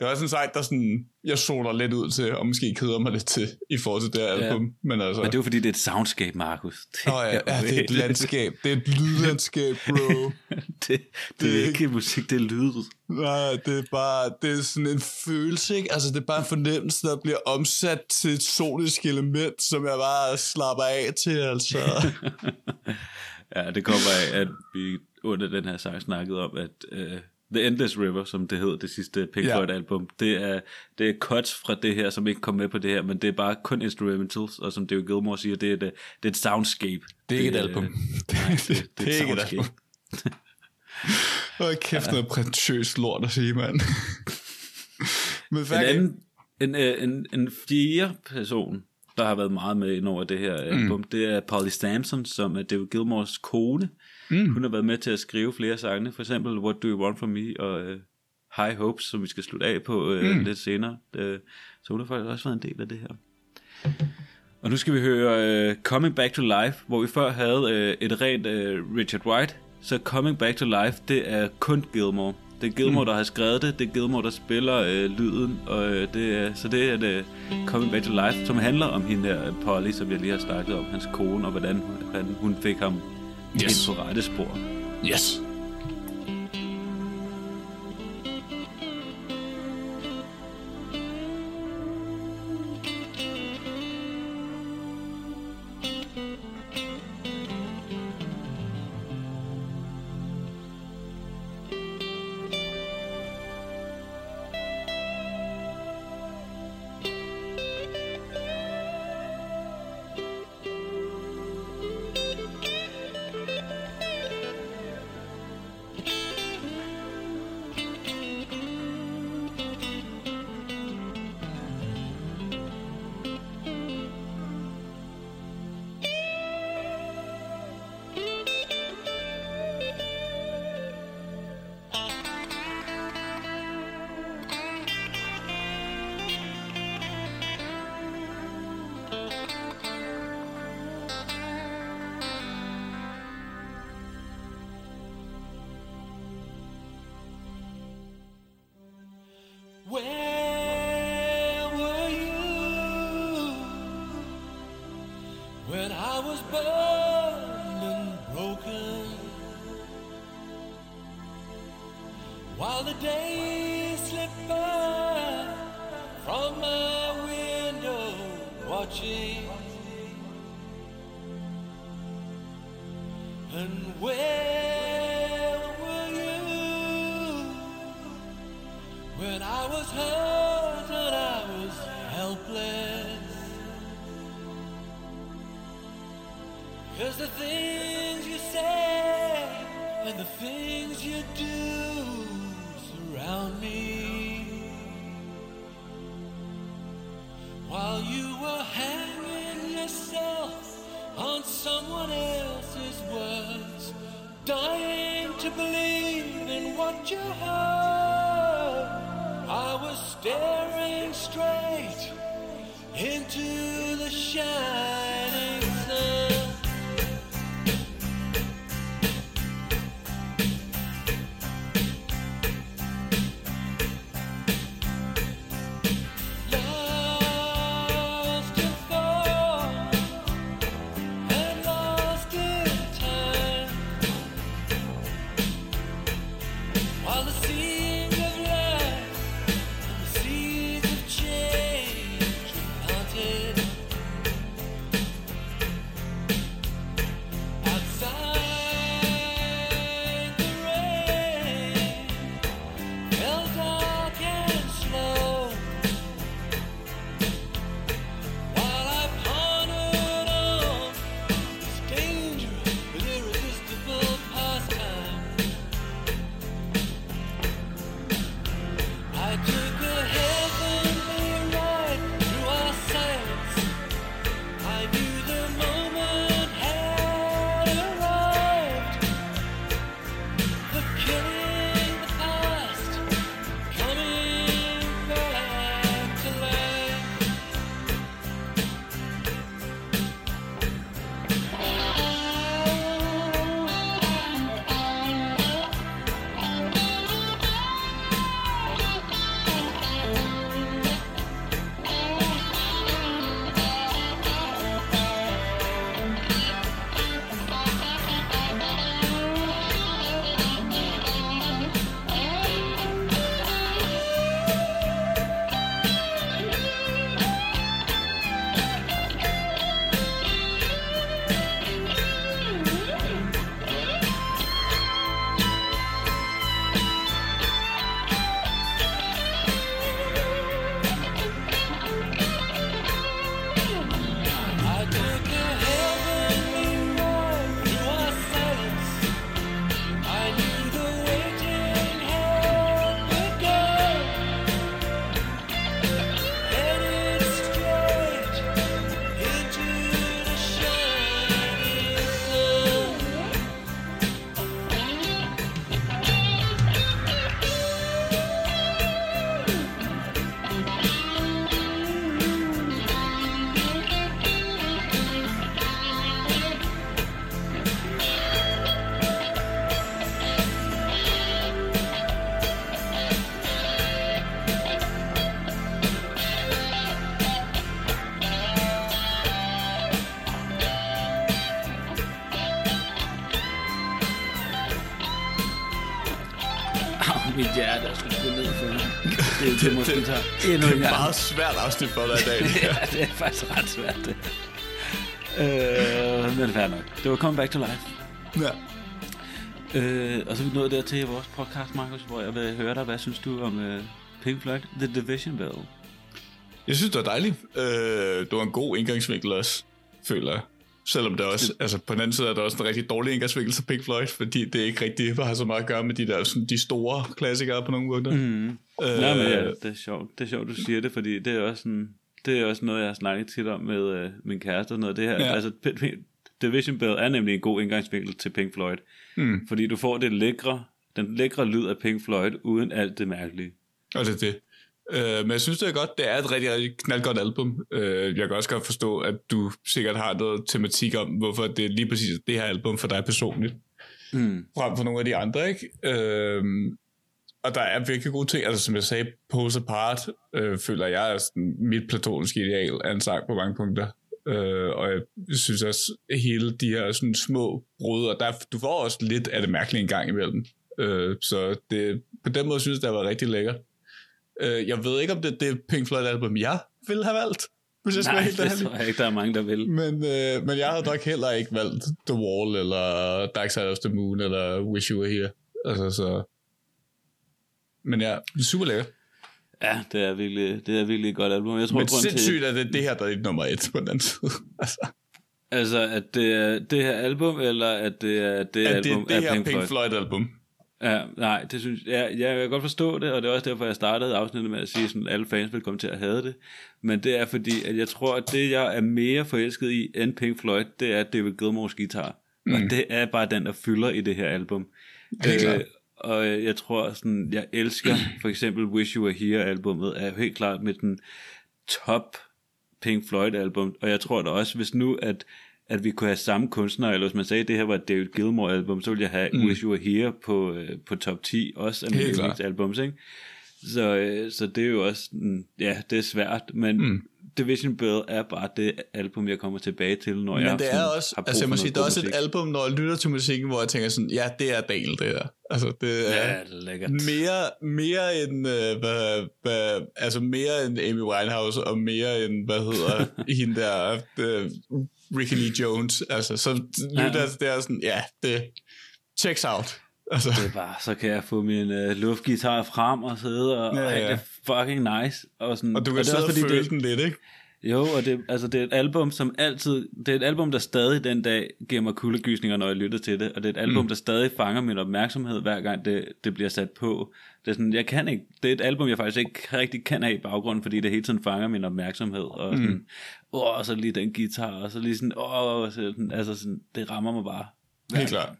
det også en sejt, der sådan, jeg soler lidt ud til, og måske keder mig lidt til, i forhold til det her Ja. album. Men altså, Men det er jo fordi, det er et soundscape, Markus. Det, ja, ja, det er et landskab. Det er et lydlandskab, bro. det, det, det er ikke musik, det er lyd. Nej, det er bare, det er sådan en følelse, ikke? Altså, det er bare en fornemmelse, der bliver omsat til et sonisk element, som jeg bare slapper af til, altså. Ja, det kommer af, at vi under den her sang snakkede om, at uh, The Endless River, som det hed, det sidste Pink Ja. Floyd album, det er, det er cuts fra det her, som ikke kom med på det her, men det er bare kun instrumentals, og som David Gilmour siger, det er, det, det er et soundscape. Det er ikke et øh, album. nej, det, det, Det er ikke et album. Åh, kæft noget prætentiøst lort at sige, mand. Men En, anden, en, øh, en, en fjerde person, der har været meget med ind over det her album, mm. det er Polly Samson, som er David Gilmours kone. Mm. Hun har været med til at skrive flere sange, for eksempel What Do You Want From Me og uh, High Hopes, som vi skal slutte af på uh, mm. lidt senere. Uh, så hun har faktisk også været en del af det her. Og nu skal vi høre uh, Coming Back to Life, hvor vi før havde uh, et rent uh, Richard Wright. Så Coming Back to Life, det er kun Gilmore. Det er Gilmore, mm. der har skrevet det. Det er Gilmore, der spiller øh, lyden. Og, øh, det er, så det er det Coming Back to Life, som handler om hende der øh, Polly, som jeg lige har snakket om, hans kone, og hvordan han, hun fik ham yes. Yes. ind på rette spor. Yes. Watching. And where were you? When I was hurt and I was helpless Cause the things you say and the things you do surround me to believe in what you heard. I was staring straight into the shining Det er det, måske tager endnu en Det er meget svært afsnit for dig i dag. ja, det er faktisk ret svært, det. Øh, men fair nok. Det var Come Back to Life. ja. Øh, og så er vi nået dertil i vores podcast, Markus, hvor jeg vil høre dig. Hvad synes du om øh, Pink Floyd, The Division Bell? Jeg synes, det var dejligt. Øh, det var en god indgangsvinkel også, føler jeg. Selvom det også, altså på den anden side er der også en rigtig dårlig indgangsvinkel til Pink Floyd, fordi det ikke rigtig har så meget at gøre med de der sådan, de store klassikere på nogle punkter. Mm. Øh, Nej, men ja, det er sjovt. Det er sjovt, du siger det, fordi det er også, sådan, det er også noget, jeg har snakket tit om med øh, min kæreste og noget det her. Ja. Altså, Division Bell er nemlig en god indgangsvinkel til Pink Floyd. Mm. Fordi du får det lækre, den lækre lyd af Pink Floyd, uden alt det mærkelige. Og det er det. Øh, men jeg synes, det er godt. Det er et rigtig, rigtig knaldgodt album. Øh, jeg kan også godt forstå, at du sikkert har noget tematik om, hvorfor det er lige præcis det her album for dig personligt. Mm. Frem for nogle af de andre, ikke? Øh, og der er virkelig gode ting. Altså, som jeg sagde, Pose Apart, øh, føler jeg er sådan, mit platoniske ideal af en sang på mange punkter. Øh, og jeg synes også, hele de her sådan, små brud, og der, du får også lidt af det mærkelige en gang imellem. Øh, så det, på den måde synes jeg, det var rigtig lækkert. Øh, jeg ved ikke, om det er det Pink Floyd-album, jeg ville have valgt, hvis jeg Nej, helt det tror jeg ikke, der er mange, der vil. Men, øh, men jeg havde nok heller ikke valgt The Wall, eller Dark Side of the Moon, eller Wish You Were Here. Altså, så... Men ja, super lækkert. Ja, det er virkelig, det er virkelig et godt album. Jeg tror, Men grunden til, sindssygt, at det er det her, der er nummer et på den anden side. altså, altså, at det er det her album, eller at det er det at det er album det af her Pink, Pink Floyd? Ja, nej, det synes jeg, ja, jeg kan godt forstå det, og det er også derfor, jeg startede afsnittet med at sige, at alle fans vil komme til at have det. Men det er fordi, at jeg tror, at det, jeg er mere forelsket i end Pink Floyd, det er David Gilmours guitar. Mm. Og det er bare den, der fylder i det her album. Helt klart. og øh, jeg tror, sådan, jeg elsker for eksempel Wish You Were Here albummet, er helt klart med den top Pink Floyd album, og jeg tror da også, hvis nu, at, at vi kunne have samme kunstner, eller hvis man sagde, at det her var et David Gilmour album, så ville jeg have mm. Wish You Were Here på, øh, på top 10, også af mine yndlingsalbums, ikke? Så, øh, så det er jo også, ja, det er svært, men mm. Division Bell er bare det album, jeg kommer tilbage til, når jeg Men det sådan er også, har altså jeg må sige, det er også et musik. album, når jeg lytter til musikken, hvor jeg tænker sådan, ja, det er Dale, det der. Altså, det er... Ja, det er lækkert. mere, mere end, øh, hvad, hvad, altså mere end Amy Winehouse, og mere end, hvad hedder hende der, øh, Ricky Lee Jones. Altså, så lytter Ja. ja. det er sådan, ja, det checks out. Altså, Det er bare, så kan jeg få min øh, luftgitar frem og sidde og, Ja, ja, det er fucking nice. Og, sådan, og du kan det er sidde og føle det, den lidt, ikke? Jo, og det, altså, det er et album, som altid, det er et album, der stadig den dag giver mig kuldegysninger, når jeg lytter til det, og det er et album, mm. der stadig fanger min opmærksomhed, hver gang det, det bliver sat på. Det er sådan, jeg kan ikke, det er et album, jeg faktisk ikke rigtig kan have i baggrunden, fordi det hele tiden fanger min opmærksomhed, og sådan, mm. Åh, og så lige den guitar, og så lige sådan, åh, så sådan, altså sådan, det rammer mig bare. Helt klart.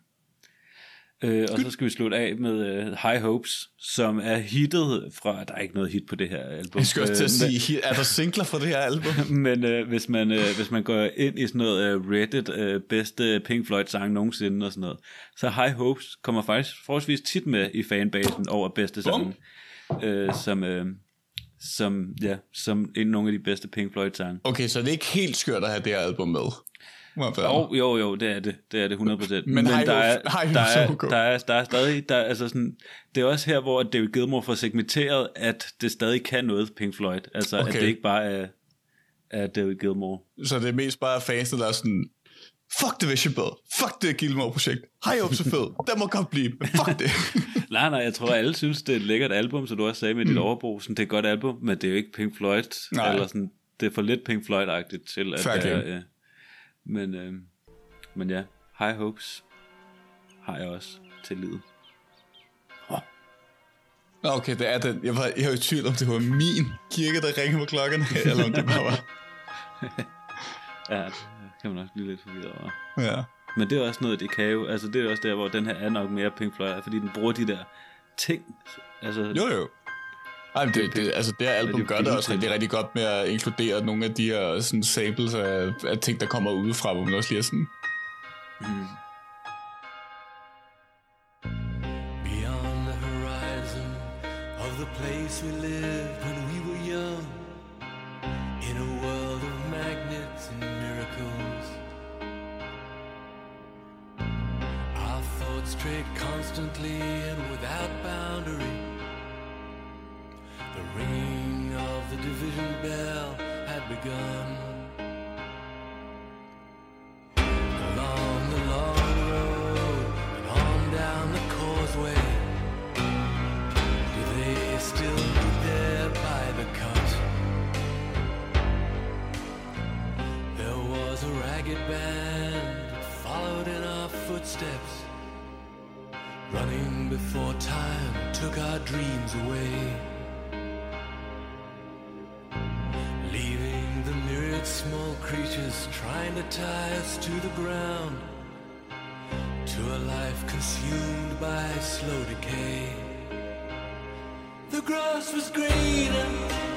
Øh, og så skal vi slutte af med uh, High Hopes, som er hittet fra, der er ikke noget hit på det her album. Jeg skulle også til at Øh, sige, er der singler for det her album? men øh, hvis, man, øh, hvis man går ind i sådan noget øh, Reddit, øh, bedste Pink Floyd sang nogensinde og sådan noget, så High Hopes kommer faktisk forholdsvis tit med i fanbasen over bedste sang, øh, som, øh, som, ja, som en nogle af de bedste Pink Floyd sange. Okay, så det er ikke helt skørt at have det her album med. Jo, jo, jo, det er det. Det er det 100%. Men High der, er, der, er er, der, er, der er stadig, der, er, altså sådan, det er også her, hvor David Gilmour får segmenteret, at det stadig kan noget Pink Floyd. Altså, okay. Okay. at det ikke bare er, er David Gilmour. Så det er mest bare fansene, der er sådan, fuck Division Bell, fuck det Gilmore-projekt, High Hopes er fed, der må godt blive, fuck det. Nej, nej, jeg tror, alle synes, det er et lækkert album, så du også sagde med dit overbrug. Sådan, det er et godt album, men det er jo ikke Pink Floyd. Nej. Eller sådan, det er for lidt Pink Floyd-agtigt til, at Fair det er... Øh, men, øh, men ja, High Hopes har jeg også til livet. Nå, okay, det er den. Jeg var, jeg var i tvivl, om det var min kirke, der ringede på klokkerne, eller om det bare var... Ja, kan man også blive lidt forvirret over. Ja. Men det er også noget, det kan jo. Altså, det er også der, hvor den her er nok mere Pink Floyd, fordi den bruger de der ting. Altså, Jo, jo. Ej, men det, det, altså det her album det gør det også rigtig, rigtig godt med at inkludere nogle af de her sådan, samples af, af ting, der kommer udefra, hvor man også lige er sådan, Beyond the horizon of the place we lived when penetrate constantly and without boundary. The ringing of the division bell had begun. Along the long road and on down the causeway, do they still be there by the cut? There was a ragged band that followed in our footsteps took our dreams away. Leaving the myriad small creatures trying to tie us to the ground. To a life consumed by slow decay. The grass was greener.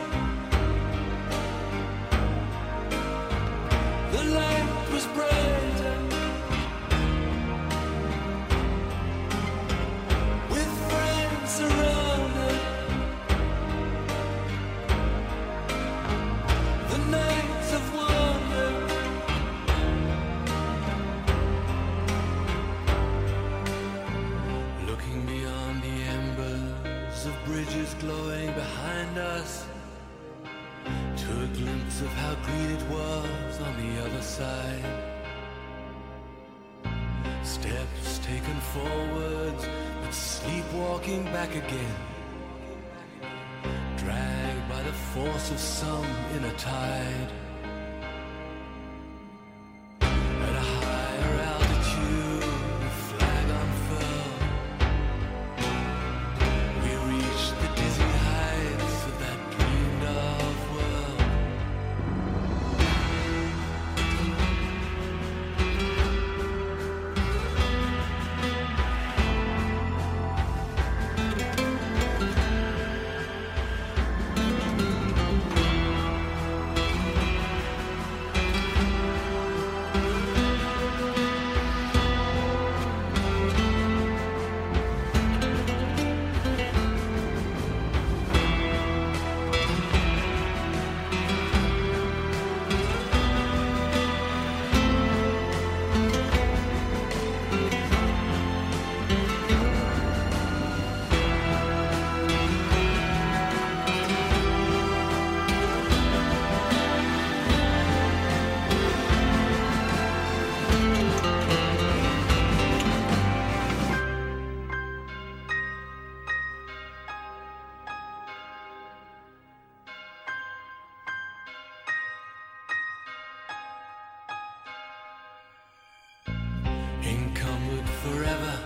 Encumbered forever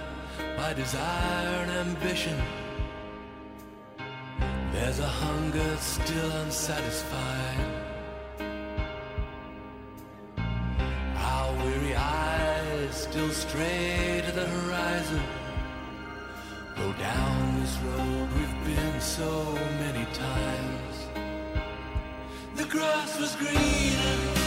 by desire and ambition. There's a hunger still unsatisfied. Our weary eyes still stray to the horizon. Go down this road we've been so many times. The grass was greener.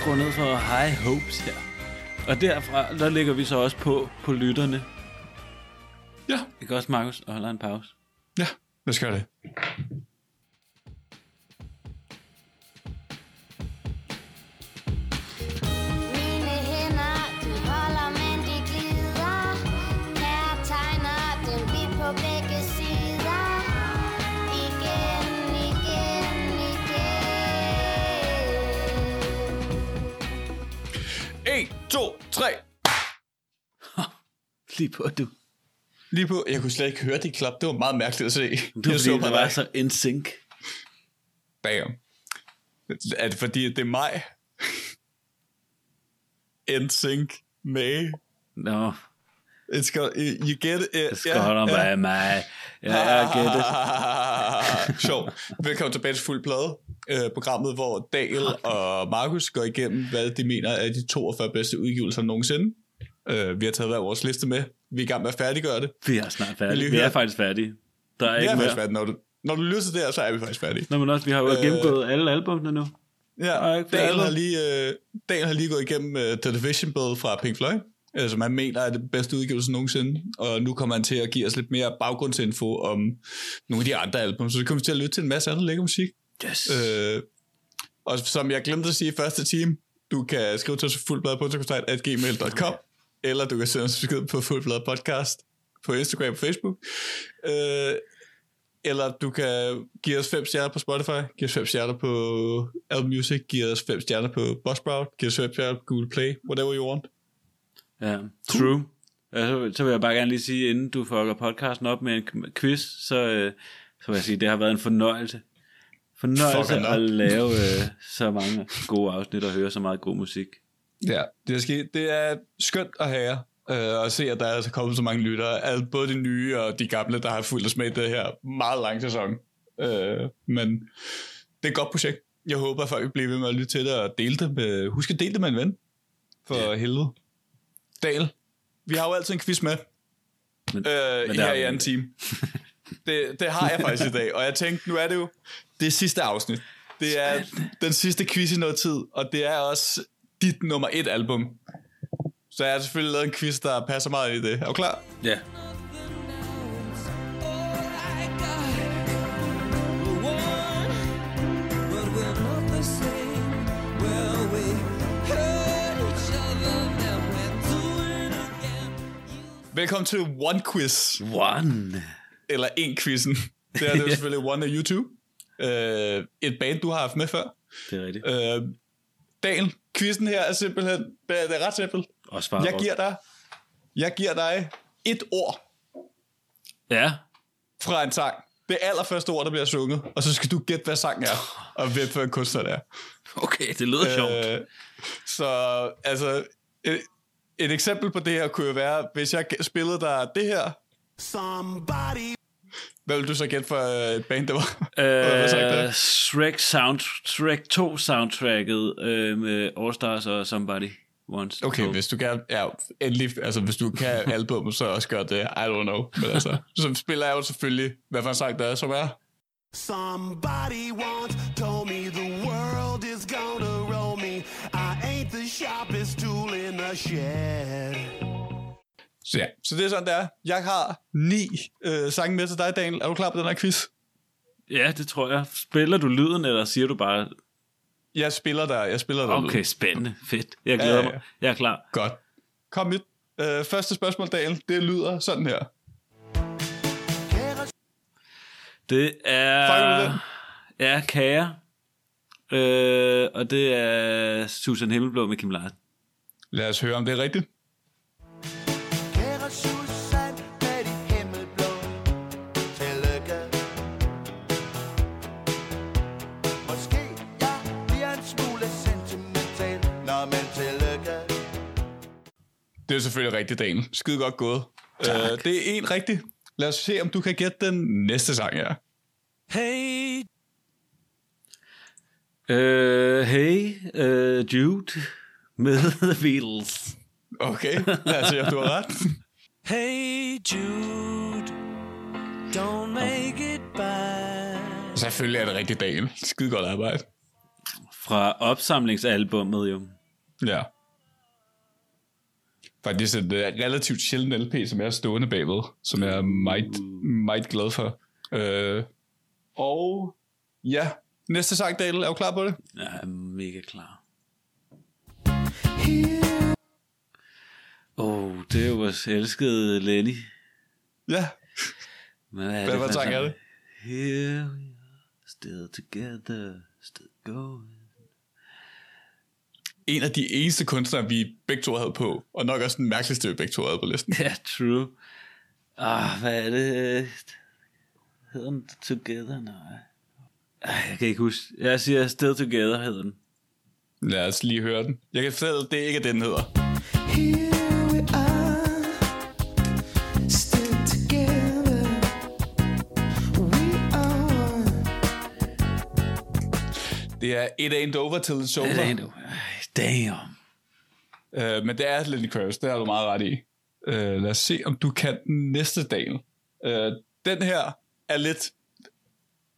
Skruer ned for High Hopes her. Og derfra, der lægger vi så også på på lytterne. Ja, Ikke også, Markus? Og holder en pause. ja, lad os gøre det. På, du. Lige på, jeg kunne slet ikke høre det klap. Det var meget mærkeligt at se. Det var jeg fordi, på det var så in sync. Bam. Det fordi, det er mig? NSYNC med. Nå, It's gonna, you get it. Det skal yeah, være mig. Ja, jeg get it. Sjov. Velkommen tilbage til Fuld Plade, øh, programmet, hvor Daniel og Markus går igennem, hvad de mener er de 42 bedste udgivelser nogensinde. Øh, vi har taget hver vores liste med. Vi er i gang med at færdiggøre det. Vi er snart færdige. Vi er faktisk færdige. Der er Vi ikke er faktisk færdige. Når du, når du lytter til det her, så er vi faktisk færdige. Nå, men også, vi har jo Øh, gennemgået alle albumene nu. Ja, Daniel har, lige, øh, Daniel har lige gået igennem The Division Bell fra Pink Floyd, øh, som han mener er det bedste udgivelse nogensinde, og nu kommer han til at give os lidt mere baggrundsinfo om nogle af de andre album, så det kommer vi til at lytte til en masse andet lækker musik. Yes. Øh, og som jeg glemte at sige i første time, du kan skrive til os på fuldbladpodcast.gmail.com eller du kan sende os besked på Fuldblad Podcast på Instagram og Facebook. Øh, eller du kan give os fem stjerner på Spotify, give os fem stjerner på Apple Music, give os fem stjerner på Buzzsprout, give os fem stjerner på Google Play, whatever you want. Ja, true. Altså, så vil jeg bare gerne lige sige, inden du fucker podcasten op med en quiz, så, øh, så vil jeg sige, det har været en fornøjelse. Fornøjelse at lave øh, så mange gode afsnit og høre så meget god musik. Ja, det er, sket. det er skønt at have øh, og se, at der er altså kommet så mange lyttere. Altså, både de nye og de gamle, der har fulgt os med i det her meget lange sæson. Øh, men det er et godt projekt. Jeg håber, at folk vil blive ved med at lytte til det og dele det med, husk at dele det med en ven. For Ja. helvede. Dal, vi har jo altid en quiz med Men, øh, men her i anden time. Det, det har jeg faktisk i dag, og jeg tænkte, nu er det jo det sidste afsnit. Det er den sidste quiz i noget tid, og det er også dit nummer et album. Så jeg har selvfølgelig lavet en quiz, der passer meget i det. Er du klar? ja, Velkommen til One Quiz, one. eller en quizzen. Det er det jo selvfølgelig One af YouTube. Øh, et band, du har haft med før. Det er rigtigt. Øh, Daniel, quizzen her er simpelthen, det er, ret simpelt. Og svar Jeg giver dig, jeg giver dig et ord Ja, fra en sang. Det allerførste ord, der bliver sunget, og så skal du gætte, hvad sangen er, og hvem for en kunstner det er. okay, det lyder sjovt. Øh, så altså, et, et eksempel på det her kunne jo være, hvis jeg spillede dig det her, Somebody hvad vil du så gætte for øh, et band, det var? Er? Øh, Shrek, sound, Shrek 2 soundtracket øh, med All Stars og Somebody Once. Okay, to. hvis du kan, ja, endelig, altså hvis du kan albummet, så også gør det, I don't know. Men altså, så spiller jeg jo selvfølgelig, hvad for en sang der er, som er. Somebody once told me the world is gonna roll me. I ain't the sharpest tool in the shed. Så ja, så det er sådan, det er. Jeg har ni øh, sange med til dig, Daniel. Er du klar på den her quiz? Ja, det tror jeg. Spiller du lyden, eller siger du bare... Jeg spiller der, jeg spiller der. Okay, spændende. Fedt. Jeg glæder Ja, ja, mig. Jeg er klar. Godt. Kom mit. Øh, første spørgsmål, Daniel. Det lyder sådan her. Det er... Ja, Kære. Øh, og det er Susan Himmelblå med Kim Larsen. Lad os høre, om det er rigtigt. Det er selvfølgelig rigtigt, Daniel. Skide godt gået. Øh, det er en rigtig. Lad os se, om du kan gætte den næste sang, ja. Hey. Øh, hey, øh, Jude med The Beatles. Okay, lad os se, om du har ret. Hey Jude, don't make it bad. Selvfølgelig er det rigtigt, Daniel. Skide godt arbejde. Fra opsamlingsalbummet jo. Ja. Faktisk et uh, relativt sjældent LP, som jeg er stående bagved, som jeg er meget, meget glad for. Uh, og ja, næste sang, Daniel. Er du klar på det? Jeg er mega klar. Åh, oh, det er jo vores elskede Lenny. Ja. Men hvad er Hvad det for sang er det? Here we are, still together, still going en af de eneste kunstnere, vi begge to havde på, og nok også den mærkeligste, vi begge to havde på listen. Ja, yeah, true. Ah, hvad er det? Øh, hedder den Together? Nej. Jeg kan ikke huske. Jeg siger Still Together hedder den. Lad os lige høre den. Jeg kan fortælle, det er ikke, den hedder. Here we are. Det er It Ain't Over Till It's Over. It Ain't Over. Damn. Øh, men det er Lenny Kravitz, det har du meget ret i. Øh, lad os se, om du kan den næste del. Øh, den her er lidt...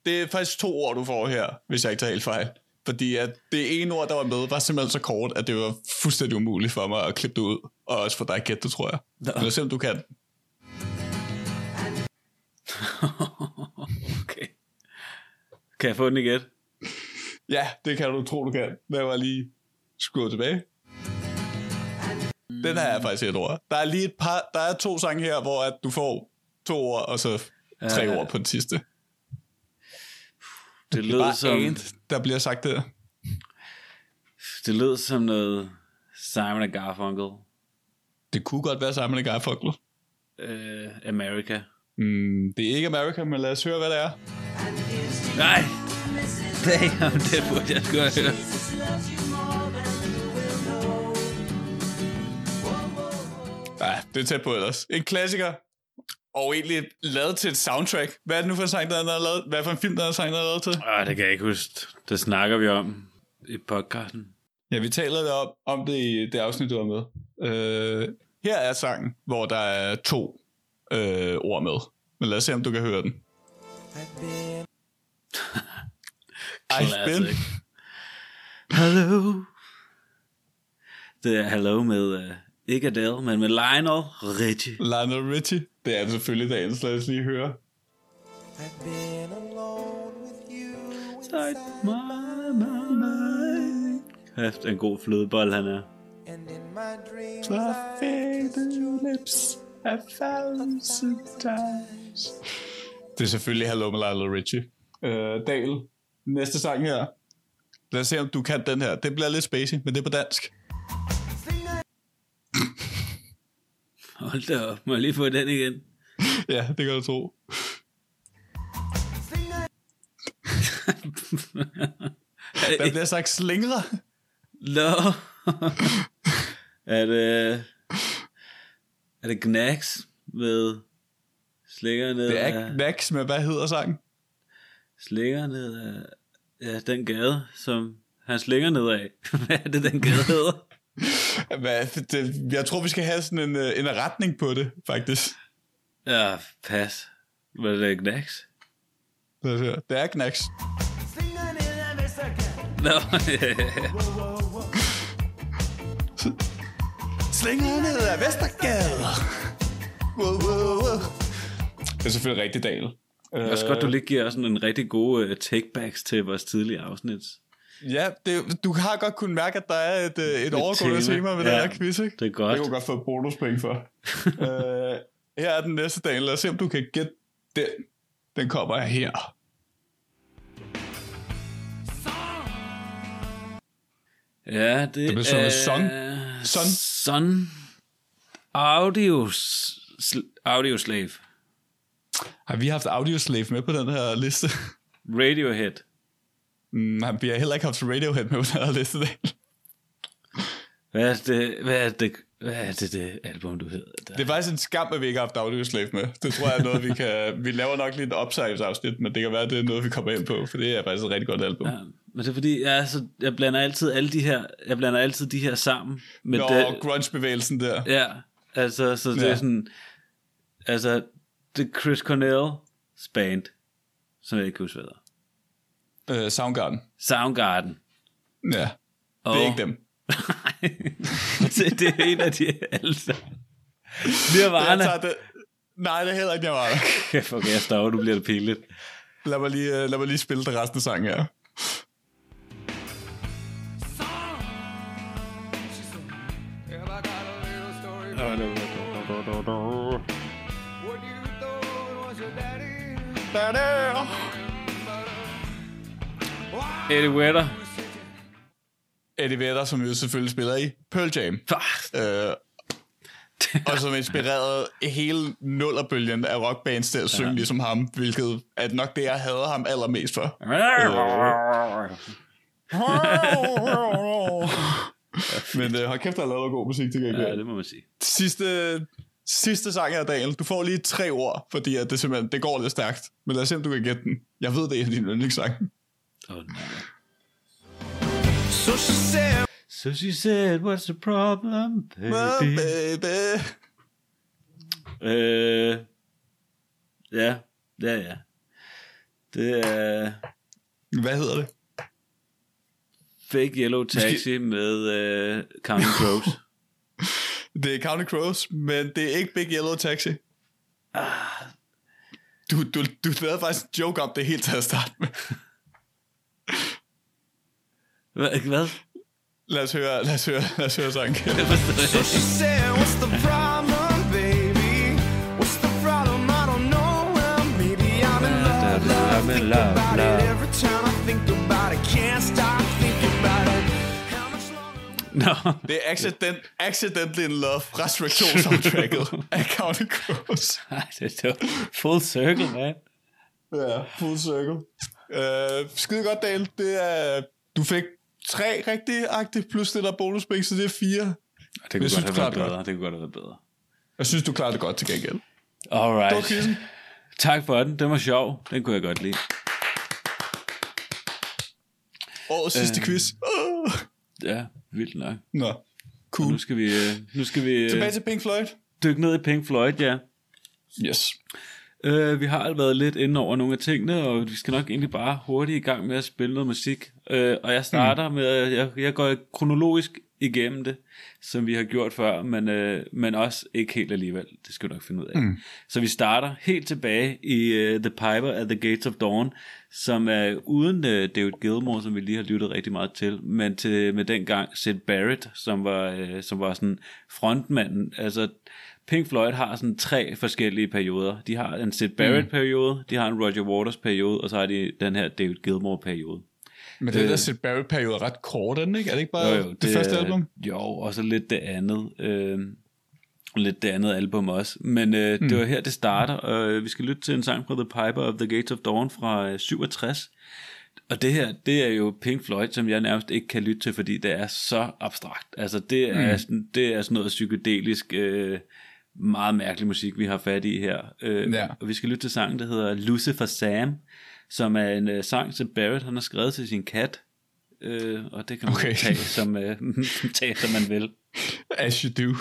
Det er faktisk to ord, du får her, hvis jeg ikke tager helt fejl. Fordi at det ene ord, der var med, var simpelthen så kort, at det var fuldstændig umuligt for mig at klippe det ud. Og også for dig at gætte det, tror jeg. Nå. Men lad os se, om du kan. okay. Kan jeg få den igen? Ja, det kan du tro, du kan. Lad mig lige skruet tilbage. Den er faktisk et ord. Der er lige et par, der er to sange her, hvor at du får to ord, og så tre Ja. ord på den sidste. Det lød Bare som, and, der bliver sagt der. det lød som noget Simon Garfunkel. Det kunne godt være Simon Garfunkel. Uh, America. Mm, det er ikke America, men lad os høre, hvad det er. Nej! Damn, det burde jeg skulle have hørt. Det er tæt på ellers. En klassiker. Og egentlig lavet til et soundtrack. Hvad er det nu for en sang, der er lavet? Hvad for en film, der er sang, der er lavet til? Ah, det kan jeg ikke huske. Det snakker vi om i podcasten. Ja, vi taler lidt om, om det i det afsnit, du var med. Øh, her er sangen, hvor der er to øh, ord med. Men lad os se, om du kan høre den. I've been... Classic. Hello. Det er Hello med, uh, ikke Adele, men med Lionel Richie. Lionel Richie. Det er selvfølgelig dagens. Lad os lige høre. I've been alone with you. Inside my mind. Hæft, en god flødebold, han er. And in my dreams, I faded lips a thousand times. Det er selvfølgelig Hello med Lionel Richie. Øh, Dale, næste sang her. Lad os se, om du kan den her. Det bliver lidt spacey, men det er på dansk. Hold da op, må jeg lige få den igen? Ja, det kan du tro. Der bliver sagt slingre. Nå. er det... Er det Knacks med slinger ned Det er ikke Max, men hvad hedder sangen? Slinger ned af... Ja, den gade, som han slinger ned af. Hvad er det, den gade hedder? Hvad, det, jeg tror, vi skal have sådan en, øh, en retning på det, faktisk. Ja, pas. Hvad er det, Knacks? Det er Knacks. Nå, Slinger ned ad Vestergade. Wow, wow, wow. Det er selvfølgelig rigtig dal. er også godt, du lige giver sådan en rigtig god uh, takebacks til vores tidligere afsnit. Ja, det, du har godt kunnet mærke, at der er et, øh, et overgående tema. tema med Ja, den her quiz, ikke? det er godt. Det kunne godt få et bonuspoint for. uh, her er den næste dag. Lad os se, om du kan gætte den. Den kommer her. Ja, det, Det bliver sunget Son. Son. Son. Son. Audios, sl- audio Slave. Har vi haft Audioslave med på den her liste? Radiohead. Mm, vi har heller ikke haft Radiohead med på den her liste. Daniel. Hvad er det, hvad er det, hvad er det, det album, du hedder? Der? Det er faktisk en skam, at vi ikke har haft Audioslave med. Det tror jeg er noget, vi kan... Vi laver nok lidt opsejlingsafsnit, men det kan være, at det er noget, vi kommer ind på, for det er faktisk et rigtig godt album. Ja, men det er fordi, jeg, er så, jeg blander altid alle de her, jeg blander altid de her sammen. Med Nå, det, grunge-bevægelsen der. ja, altså, så det Ja. er sådan, altså, det er Chris Cornell's band, som jeg ikke kan huske, hvad hedder. Øh, Soundgarden. Soundgarden. Ja, Og, det er ikke dem. det, det er en af de alle. Jeg Nirvana. tager det. Nej, det er heller ikke Nirvana. Kæft, okay, jeg stopper, nu bliver det pinligt. Lad mig lige, øh, lad mig lige spille det resten af sangen her. Have Eddie Vedder. Eddie Vedder, som jo selvfølgelig spiller i Pearl Jam. Øh, og som inspirerede hele nullerbølgen af rockbands til at synge ja. ligesom ham, hvilket er nok det, jeg hader ham allermest for. Men øh, hold kæft, der er lavet god musik til gengæld. Ja, det må man sige. Sidste, sidste sang her, Daniel. Du får lige tre ord, fordi at det simpelthen det går lidt stærkt. Men lad os se, om du kan gætte den. Jeg ved, det er din yndlingssang. Nej. So she said, So she said, what's the problem, baby? baby. Øh, ja, ja, ja. Det er Hvad hedder det? Fake Yellow Taxi med øh, Counting Crows. Det er County Crows, men det er ikke Big Yellow Taxi. Du, du, du lavede faktisk en joke om det helt til at starte med. Hvad? Lad os høre, lad os høre, lad os høre sangen. so she said, what's the problem, baby? What's the problem? I don't know. Well, maybe I'm in love, love. Think love, about love. it every time I think about it. Can't stop thinking about it. Nå, Det er accident, Accidentally in Love fra Shrek 2 soundtracket af County Crows. Nej, det er full circle, man. Ja, full circle. Uh, skide godt, Dale. Det er, du fik tre rigtige plus det der bonuspring, så det er fire. Det kunne synes, godt have været det bedre. Det kunne godt have været bedre. Jeg synes, du klarede det godt til gengæld. Alright. Det. Tak for den. Den var sjov. Den kunne jeg godt lide. Årets sidste quiz. Uh. Ja, vildt nok. Nå, cool. Nu skal vi, øh, nu skal vi øh, Tilbage til Pink Floyd. dykke ned i Pink Floyd, ja. Yes. Øh, vi har været lidt inde over nogle af tingene, og vi skal nok egentlig bare hurtigt i gang med at spille noget musik. Øh, og jeg starter mm. med, at jeg, jeg går kronologisk igennem det, som vi har gjort før, men, øh, men også ikke helt alligevel. Det skal du nok finde ud af. Mm. Så vi starter helt tilbage i uh, The Piper at the Gates of Dawn, som er uden uh, David Gilmour, som vi lige har lyttet rigtig meget til, men til, med dengang Sid Barrett, som var, uh, som var sådan frontmanden. Altså, Pink Floyd har sådan tre forskellige perioder. De har en Sid Barrett-periode, de har en Roger Waters-periode, og så har de den her David Gilmour-periode. Men det der Sid Barrett-periode er ret kort, er den ikke? Er det ikke bare Jo, jo, det, det første album? Jo, og så lidt det andet. Øh, lidt det andet album også. Men øh, mm. det var her, det starter. Og øh, vi skal lytte til en sang fra The Piper of the Gates of Dawn fra øh, 67. Og det her, det er jo Pink Floyd, som jeg nærmest ikke kan lytte til, fordi det er så abstrakt. Altså, det er, mm. sådan, det er sådan noget psykedelisk, øh, meget mærkelig musik, vi har fat i her. Øh, Ja. Og vi skal lytte til sangen, der hedder Lucifer Sam, som er en øh, sang, som Barrett han har skrevet til sin kat. Øh, og det kan man Okay. tage, som, øh, tage, som man vil. As you do.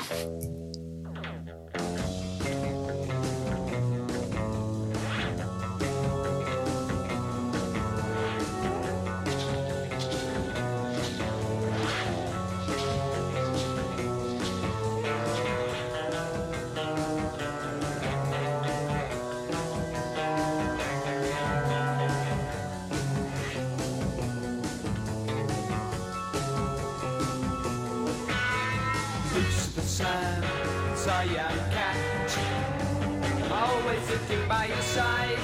Young cat. Always sitting by your side,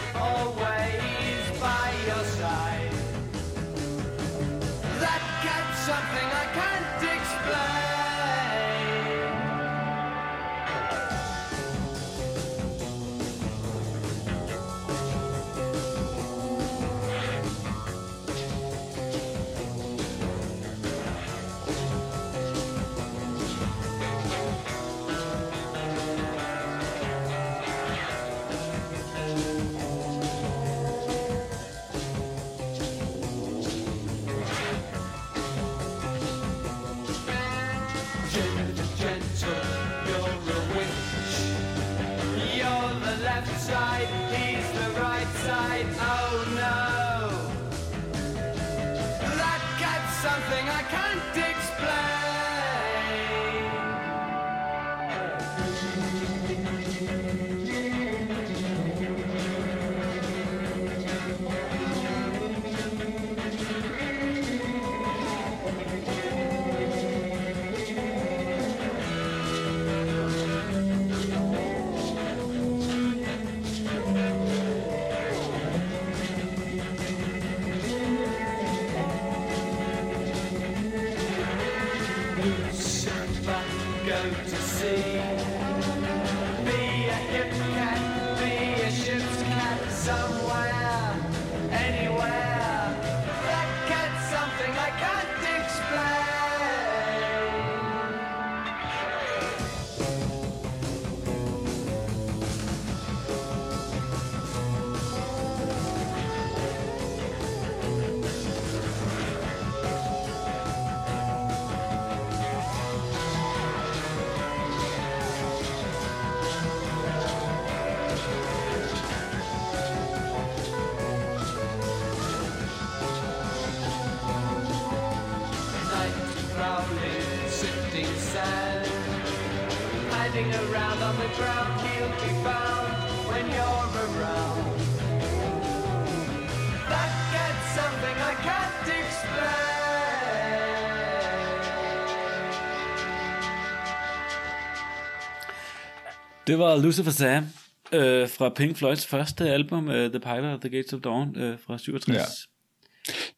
Det var Lucifer Sam øh, fra Pink Floyds første album, uh, The Piper of the Gates of Dawn øh, fra 67. Ja.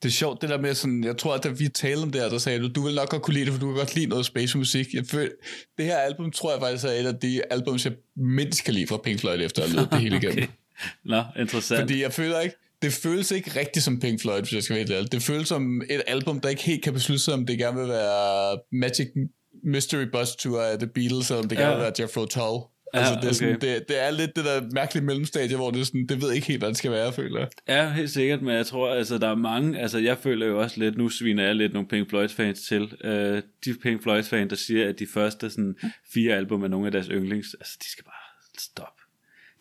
Det er sjovt, det der med sådan, jeg tror, at da vi talte om det her, der sagde du, du vil nok godt kunne lide det, for du kan godt lide noget space musik. Jeg føl, det her album, tror jeg faktisk er et af de albums, jeg mindst kan lide fra Pink Floyd, efter at have det hele igennem. Okay. Nå, interessant. Fordi jeg føler ikke, det føles ikke rigtigt som Pink Floyd, hvis jeg skal være ærlig. Det føles som et album, der ikke helt kan beslutte sig, om det gerne vil være Magic Mystery Bus Tour af The Beatles, eller om det Ja. gerne vil være Jethro Tull. Ja, Altså, det, er sådan, okay. det, det er lidt det der mærkelige mellemstadie, hvor det, er sådan, det ved ikke helt, hvad det skal være, føler jeg. Ja, helt sikkert, men jeg tror, altså, der er mange, altså, jeg føler jo også lidt, nu sviner jeg lidt nogle Pink Floyd fans til, uh, de Pink Floyd fans, der siger, at de første sådan, fire album er nogle af deres yndlings, altså, de skal bare stoppe.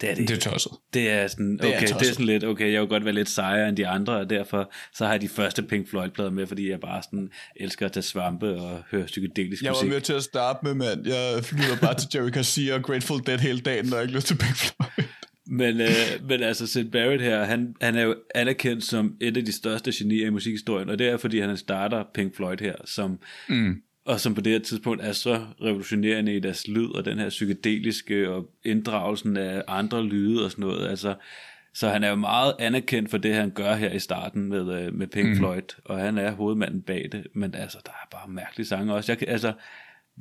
Det er det. Det er tosset. Det er sådan, Det er okay, det er, sådan lidt, okay, jeg vil godt være lidt sejere end de andre, og derfor så har jeg de første Pink Floyd-plader med, fordi jeg bare sådan elsker at tage svampe og høre psykedelisk Jeg var musik. med til at starte med, mand. Jeg lytter bare til Jerry Garcia og Grateful Dead hele dagen, når jeg ikke lytter til Pink Floyd. Men, øh, men altså, Sid Barrett her, han, han er jo anerkendt som et af de største genier i musikhistorien, og det er, fordi han starter Pink Floyd her, som, mm. Og som på det her tidspunkt er så revolutionerende i deres lyd, og den her psykedeliske og inddragelsen af andre lyde og sådan noget. Altså, så han er jo meget anerkendt for det, han gør her i starten med, øh, med Pink mm. Floyd, og han er hovedmanden bag det, men altså, der er bare mærkelige sange også. Jeg, kan- altså,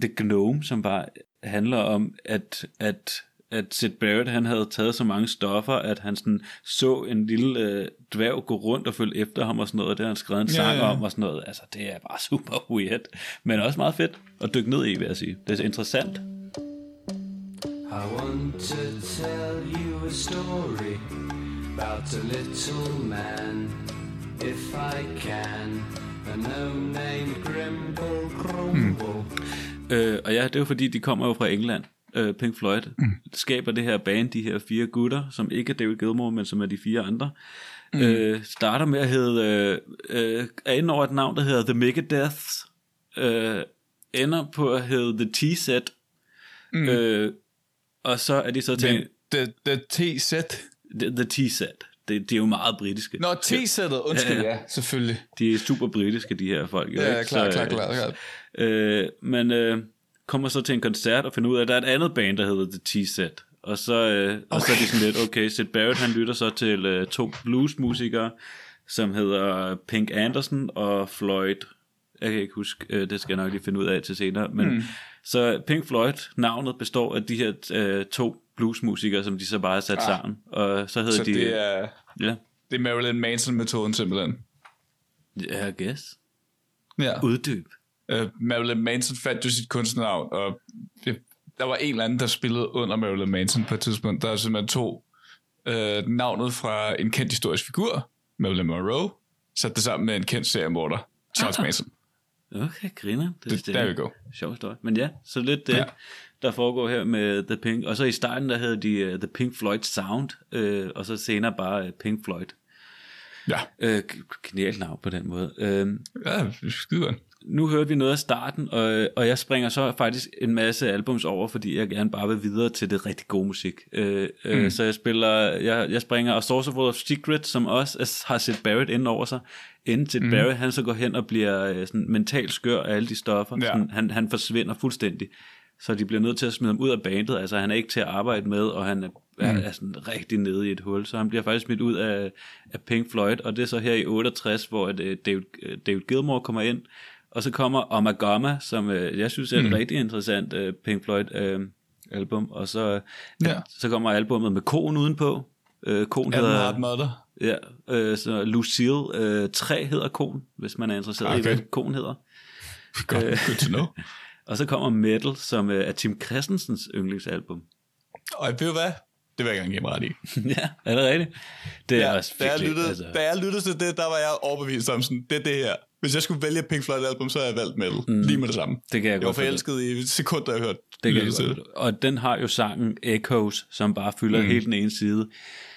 The Gnome, som bare handler om, at, at, at Sid Barrett, han havde taget så mange stoffer, at han sådan så en lille øh, dværg gå rundt og følge efter ham og sådan noget, og det har han skrevet en Ja, sang ja. om og sådan noget. Altså, det er bare super weird, men også meget fedt at dykke ned i, vil jeg sige. Det er interessant. I want to tell you a story about a little man, if I can. A gnome named Grimble Grumble. Øh, og ja, det er jo fordi, de kommer jo fra England. Øh, Pink Floyd mm. skaber det her band, de her fire gutter, som ikke er David Gilmour, men som er de fire andre. Mm. Øh, starter med at hedde, øh, øh, er inde over et navn, der hedder The Megadeths. Øh, ender på at hedde The T-Set. Mm. Øh, og så er de så til the, the T-set. The, the T-Set. Det, det er jo meget britiske. Nå, T-sættet. Undskyld, Ja, ja, selvfølgelig. De er super britiske, de her folk. jo, Ja, ikke? klar, Så, klar, øh, klar, klar. Øh, men øh, kommer så til en koncert og finder ud af, at der er et andet band, der hedder The T-Set. Og så, øh, og så er de sådan lidt, okay, Sid Barrett, han lytter så til øh, to bluesmusikere, som hedder Pink Anderson og Floyd. Jeg kan ikke huske, øh, det skal jeg nok lige finde ud af til senere. Men, mm. Så Pink Floyd, navnet består af de her øh, to bluesmusikere, som de så bare har sat ah. sammen. Og så hedder Så de... det er, Ja, det er Marilyn Manson-metoden simpelthen. yeah, I guess. Ja. Uddyb. Uh, Marilyn Manson fandt jo sit kunstnernavn, og det, der var en eller anden, der spillede under Marilyn Manson på et tidspunkt. Der er simpelthen to uh, navnet fra en kendt historisk figur, Marilyn Monroe, satte det sammen med en kendt seriemorder, Charles Manson. Okay, griner. Det, Det- there we go. Sjov historie. Men ja, så lidt det, ja. Der foregår her med The Pink. Og så i starten, der havde de uh, The Pink Floyd Sound, uh, og så senere bare uh, Pink Floyd. Ja, Uh, genialt navn på den måde. Uh, ja skide godt. Nu hørte vi noget af starten, og, og jeg springer så faktisk en masse albums over, fordi jeg gerne bare vil videre til det rigtig gode musik. Øh, øh, Så jeg spiller, jeg, jeg springer A Source of Secret, som også er, har Sid Barrett inde over sig. Inden Sid mm. Barrett, han så går hen og bliver øh, sådan mentalt skør af alle de stoffer. Ja. Sådan, han, han forsvinder fuldstændig. Så de bliver nødt til at smide ham ud af bandet. Altså han er ikke til at arbejde med, og han er, mm. er sådan rigtig nede i et hul. Så han bliver faktisk smidt ud af, af Pink Floyd, og det er så her i 68, hvor øh, David, øh, David Gilmour kommer ind, og så kommer Omagama, som øh, jeg synes er et mm. rigtig interessant øh, Pink Floyd øh, album, og så, øh, Ja. så kommer albummet med konen udenpå. Øh, Adam hedder, Hard Mother. ja, øh, så Lucille øh, 3 hedder kon, hvis man er interesseret okay. i, Okay. hvad kon hedder. Godt, good to know. Og så kommer Metal, som øh, er Tim Christensens yndlingsalbum. Og ved du hvad? Det vil jeg gerne give mig ret i. ja, er det rigtigt? Det er Ja, også da, jeg lyttede, altså, da jeg lyttede til det, der var jeg overbevist om sådan, det er det her. Hvis jeg skulle vælge Pink Floyd album, så havde jeg valgt metal. Mm. Lige med det samme. det kan jeg Jeg var godt forstå. forelsket i sekunder, jeg hørte Det kan jeg til godt. Og den har jo sangen Echoes, som bare fylder mm. hele den ene side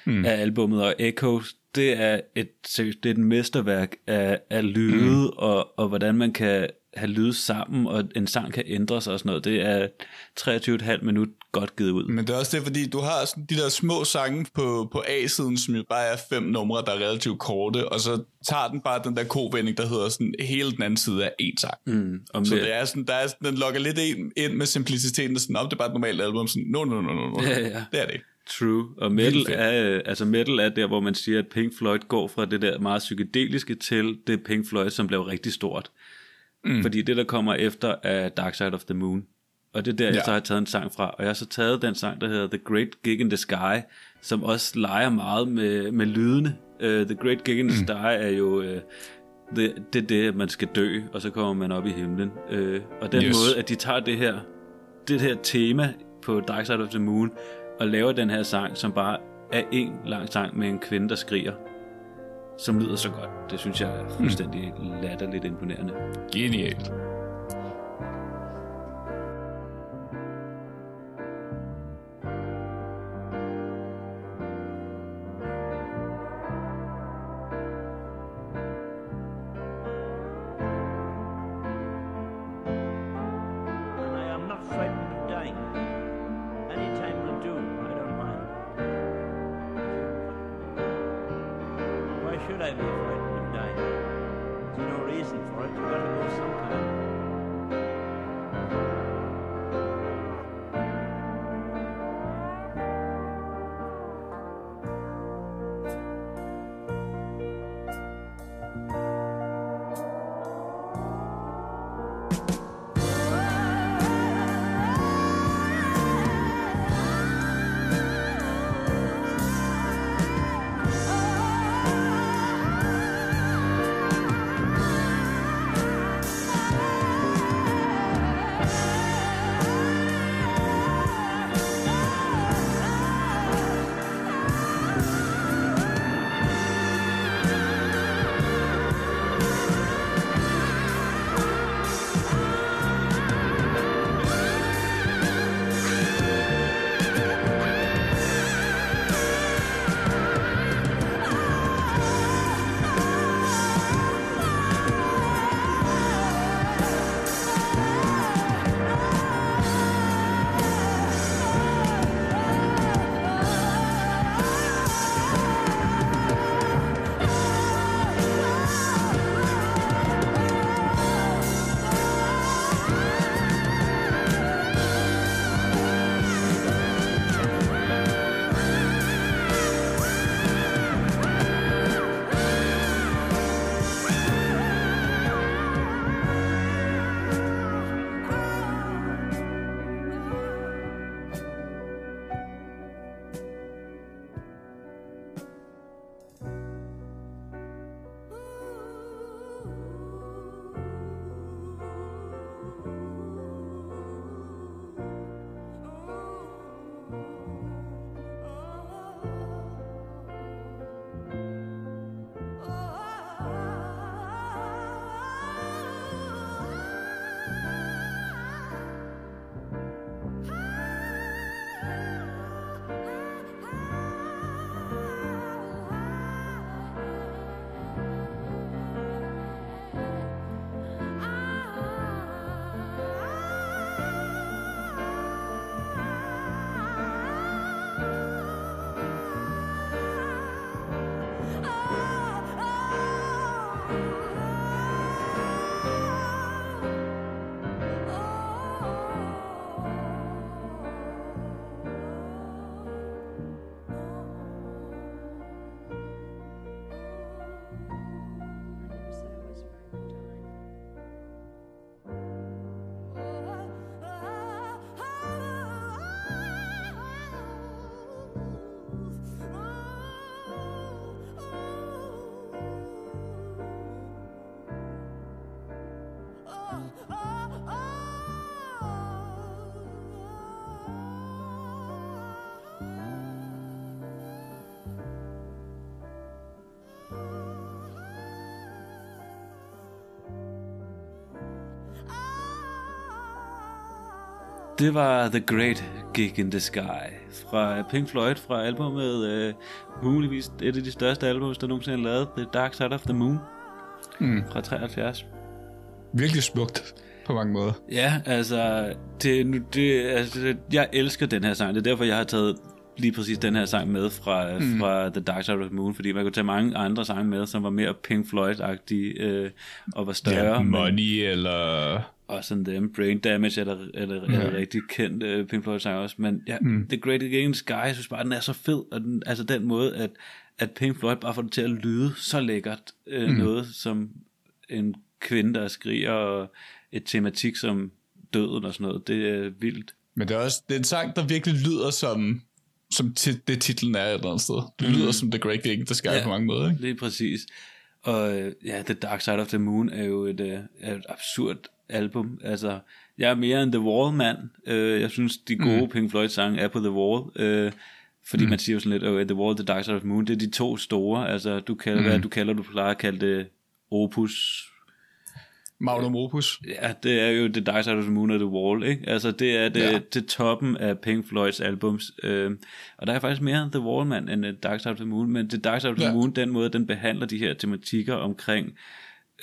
mm. af albummet. Og Echoes, det er et, det er et mesterværk af, af lyde, mm. og, og hvordan man kan have lyd sammen, og en sang kan ændre sig og sådan noget. Det er 23,5 minut godt givet ud. Men det er også det, fordi du har sådan de der små sange på, på A-siden, som jo bare er fem numre, der er relativt korte, og så tager den bare den der kovending, der hedder sådan hele den anden side af én sang. Mm, så det er sådan, der er sådan, den lokker lidt ind, ind med simpliciteten, og sådan, om det er bare et normalt album, sådan, no, no, no, no, no. Ja, ja. Det er det ikke. True. Og metal er, øh, altså metal er der, hvor man siger, at Pink Floyd går fra det der meget psykedeliske til det Pink Floyd, som blev rigtig stort. Mm. Fordi det, der kommer efter, er Dark Side of the Moon. Og det er der, jeg Ja. så har taget en sang fra. Og jeg har så taget den sang, der hedder The Great Gig in the Sky, som også leger meget med, med lydene. Uh, the Great Gig in the Sky er jo... Uh, det, det er det, at man skal dø, og så kommer man op i himlen. Uh, og den Yes. måde, at de tager det her, det her tema på Dark Side of the Moon, og laver den her sang, som bare er en lang sang med en kvinde, der skriger, som lyder så godt. Det synes jeg er fuldstændig latterligt imponerende. Genialt. Det var The Great Gig in the Sky fra Pink Floyd fra albumet, øh, muligvis et af de største albums, der nogensinde er lavet, The Dark Side of the Moon mm. fra 73. virkelig smukt på mange måder. Ja, altså, det, nu- det, altså det, jeg elsker den her sang. Det er derfor, jeg har taget lige præcis den her sang med fra, mm. fra The Dark Side of the Moon, fordi man kunne tage mange andre sange med, som var mere Pink Floyd-agtige øh, og var større. Ja, men- money eller... og sådan dem, Brain Damage er der, er der, er der rigtig kendt uh, Pink Floyd sang også, men ja, mm. The Great Against Sky, jeg synes bare, den er så fed, og den, altså den måde, at, at Pink Floyd bare får det til at lyde så lækkert, uh, mm. noget som en kvinde, der skriger, og et tematik som døden og sådan noget, det er vildt. Men det er også det er en sang, der virkelig lyder som, som ti- det titlen er et eller andet sted. Det lyder som The Great Against Sky Ja. på mange måder. Ikke? Lige præcis. Og ja, The Dark Side of the Moon er jo et, øh, er et absurd album. Altså, jeg er mere en The Wall-mand. Øh, jeg synes, de gode mm. Pink Floyd-sange er på The Wall. Øh, fordi mm. man siger jo sådan lidt, at The Wall, The Dark Side of the Moon, det er de to store. Altså, du kalder, mm. hvad du kalder, du plejer at kalde det opus. Magnum Opus. Ja, det er jo The Dark Side of the Moon og The Wall, ikke? Altså, det er det, Ja. det toppen af Pink Floyds albums. Øh, og der er faktisk mere The Wall, mand, end The Dark Side of the Moon. Men The Dark Side of the Ja. Moon, den måde, den behandler de her tematikker omkring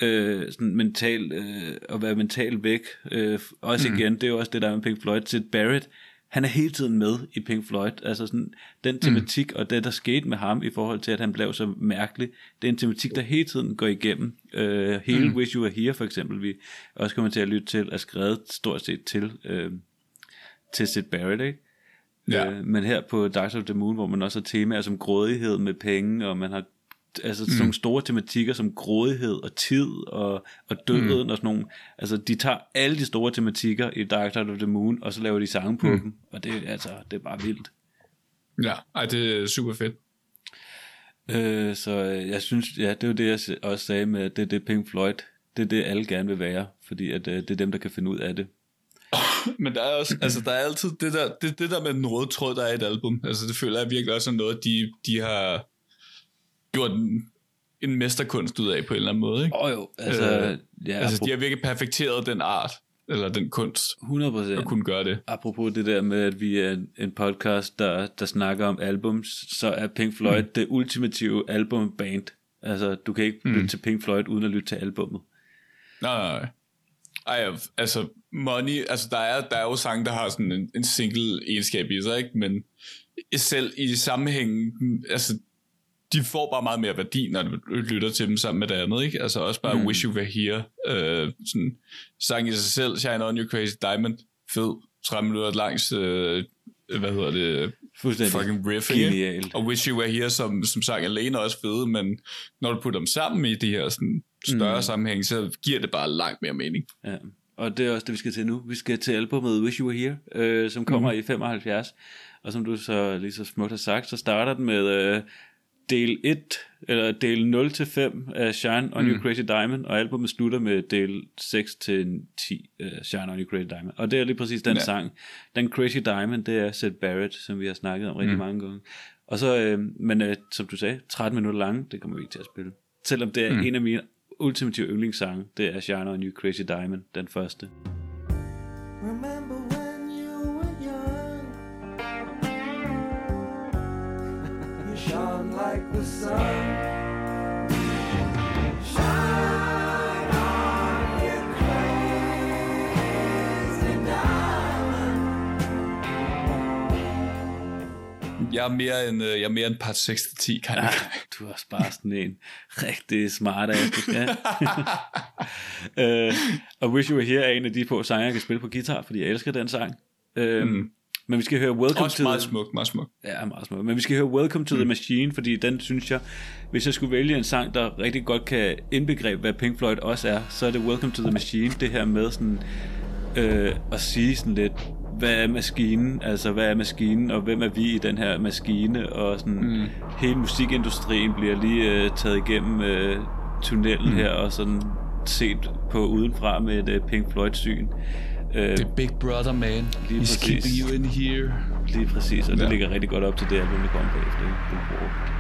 øh, sådan mental, øh, at være mental væk. Øh, også mm. igen, det er jo også det, der er med Pink Floyd. Sid Barrett, han er hele tiden med i Pink Floyd. Altså sådan, den tematik mm. og det, der skete med ham i forhold til, at han blev så mærkelig, det er en tematik, der hele tiden går igennem. Øh, hele mm. Wish You Were Here, for eksempel, vi også kommer til at lytte til, er skrevet stort set til, øh, til Sid Barrett, ikke? Ja. Øh, men her på Dark of the Moon, hvor man også har temaer som grådighed med penge, og man har altså sådan nogle store tematikker som grådighed og tid og, og døden mm. og sådan nogle. Altså, de tager alle de store tematikker i Dark Side of the Moon, og så laver de sange på mm. dem, og det, altså, det er bare vildt. Ja, ej, det er super fedt. Øh, så øh, jeg synes, ja, det er jo det, jeg også sagde med, det er det Pink Floyd, det er det, alle gerne vil være, fordi at, øh, det er dem, der kan finde ud af det. Men der er også, altså der er altid det der, det, det der med den røde tråd, der er i et album. Altså det føler jeg virkelig også er noget, de, de har gjort en, en mesterkunst ud af på en eller anden måde. Ikke? Oh, jo, altså, Øh, ja, altså de har virkelig perfekteret den art, eller den kunst, 100 at procent. kunne gøre det. Apropos det der med, at vi er en, en podcast, der, der snakker om albums, så er Pink Floyd mm. det ultimative albumband. Altså, du kan ikke mm. lytte til Pink Floyd uden at lytte til albummet. Nej, nej, nej. Ej, altså, Money, altså der er, der er jo sange, der har sådan en, en single egenskab i sig, ikke? Men selv i sammenhængen, altså, de får bare meget mere værdi, når du lytter til dem sammen med det andet, ikke? Altså også bare mm. Wish You Were Here, øh, sådan, sang i sig selv, Shine On You Crazy Diamond, fed, 30 minutter langs, øh, hvad hedder det, Fuldstændig fucking riff, ikke? genialt. Og Wish You Were Here som, som sang alene er også fede, men når du putter dem sammen i de her sådan, større mm. sammenhæng, så giver det bare langt mere mening. Ja. Og det er også det, vi skal til nu. Vi skal til albumet Wish You Were Here, øh, som kommer mm. i 75. Og som du så lige så smukt har sagt, så starter den med øh, del 1, eller del 0 til 5 af Shine On mm. You Crazy Diamond, og albumet slutter med del 6 til 10 uh, Shine On You Crazy Diamond. Og det er lige præcis den Ja. sang. Den Crazy Diamond, det er Sid Barrett, som vi har snakket om rigtig mm. mange gange. Og så, øh, men øh, som du sagde, 13 minutter lange, det kommer vi ikke til at spille. Selvom det er mm. en af mine ultimative yndlingssange, det er Shine On You Crazy Diamond, den første. Shone like the sun. Shine on, you crazy diamond. Jeg er mere en, øh, jeg er mere en part 6-10, kan jeg. Du er også bare sådan en rigtig smart ass, du skal. uh, og Wish You Were Here er en af de få sange, jeg kan spille på guitar, fordi jeg elsker den sang. Uh, mm. Men vi skal høre Welcome Også to meget the... smukt, meget smukt. Ja, meget smukt. Men vi skal høre Welcome to mm. the Machine, fordi den synes jeg, hvis jeg skulle vælge en sang, der rigtig godt kan indbegribe, hvad Pink Floyd også er, så er det Welcome to the Machine. Det her med sådan øh, at sige sådan lidt, hvad er maskinen, altså hvad er maskinen, og hvem er vi i den her maskine, og sådan mm. hele musikindustrien bliver lige øh, taget igennem øh, tunnelen mm. her, og sådan set på udenfra med et øh, Pink Floyd syn. Øh, The Big Brother Man. Lige præcis. keeping you in here. lige præcis, og det Ja. ligger rigtig godt op til det album, der kommer på efter. ikke?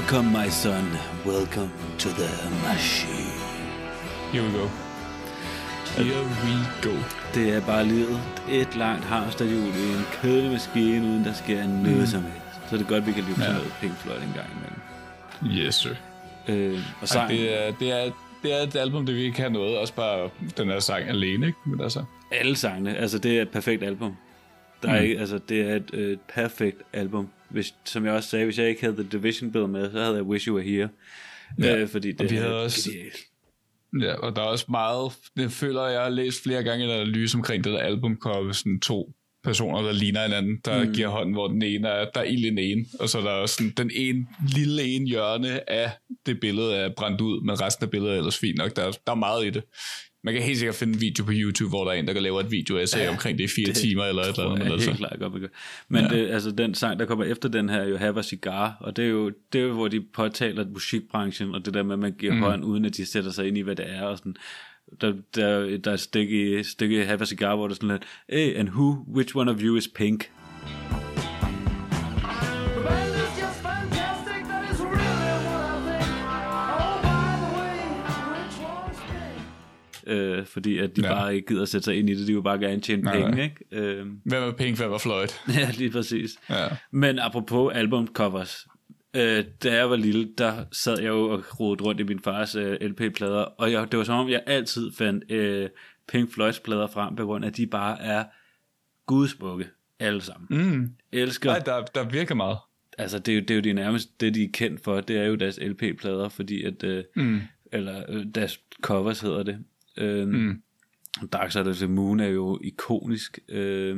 Welcome, my son. Welcome to the machine. Here we go. Here we go. Det er bare livet. Et langt hamsterhjul i en kedelig maskine, uden der sker noget som helst. Så det er godt, vi kan lytte ja. noget Pink Floyd en gang imellem. Yes, sir. Øh, og Ej, sang, det, er, det, er, det er et album, det vi kan noget. Også bare den her sang alene, ikke? Men altså, alle sangene, altså det er et perfekt album. Der er Mm. ikke, altså det er et, et perfekt album. Hvis, som jeg også sagde, hvis jeg ikke havde The Division Bill med, så havde jeg Wish You Were Here. Ja, Øh, fordi det vi er havde også- genialt. ja, og der er også meget... Det føler jeg, har læst flere gange en analyse omkring det der albumcover, sådan to personer, der ligner hinanden, der mm. giver hånden, hvor den ene er, der er ild i den ene, og så er der også sådan, den ene lille ene hjørne af det billede er brændt ud, men resten af billedet er ellers fint nok. Der, er- der er meget i det. Man kan helt sikkert finde en video på YouTube, hvor der er en, der kan lave et video essay ja, omkring det i fire det timer eller et eller andet. Men altså, helt klart godt, gør. Men ja. det, altså, den sang, der kommer efter den her, er jo Have a Cigar, og det er jo, det er jo hvor de påtaler musikbranchen, og det der med, at man giver mm. hånd, uden at de sætter sig ind i, hvad det er, og sådan. Der, der, der er et stykke, stykke Have a Cigar, hvor der er sådan lidt, hey, and who, which one of you is pink? Øh, fordi at de Ja. bare ikke gider sætte sig ind i det. De vil bare gerne tjene Nej, penge, nej. ikke? Øh, Hvem er Pink, hvem er Floyd? ja, lige præcis. Ja. Men apropos albumcovers, øh, da jeg var lille, der sad jeg jo og rodede rundt i min fars øh, LP-plader, og jeg, det var som om, jeg altid fandt øh, Pink Floyds plader frem, på grund af, at de bare er gudsmukke, alle sammen. Mm. Elsker, Nej, der, der virker meget. altså det er, jo, det er jo de nærmest, det de er kendt for, det er jo deres LP-plader, fordi at, øh, Mm. eller øh, deres covers hedder det. Øh, Mm. Dark Side of the Moon er jo ikonisk. Øh,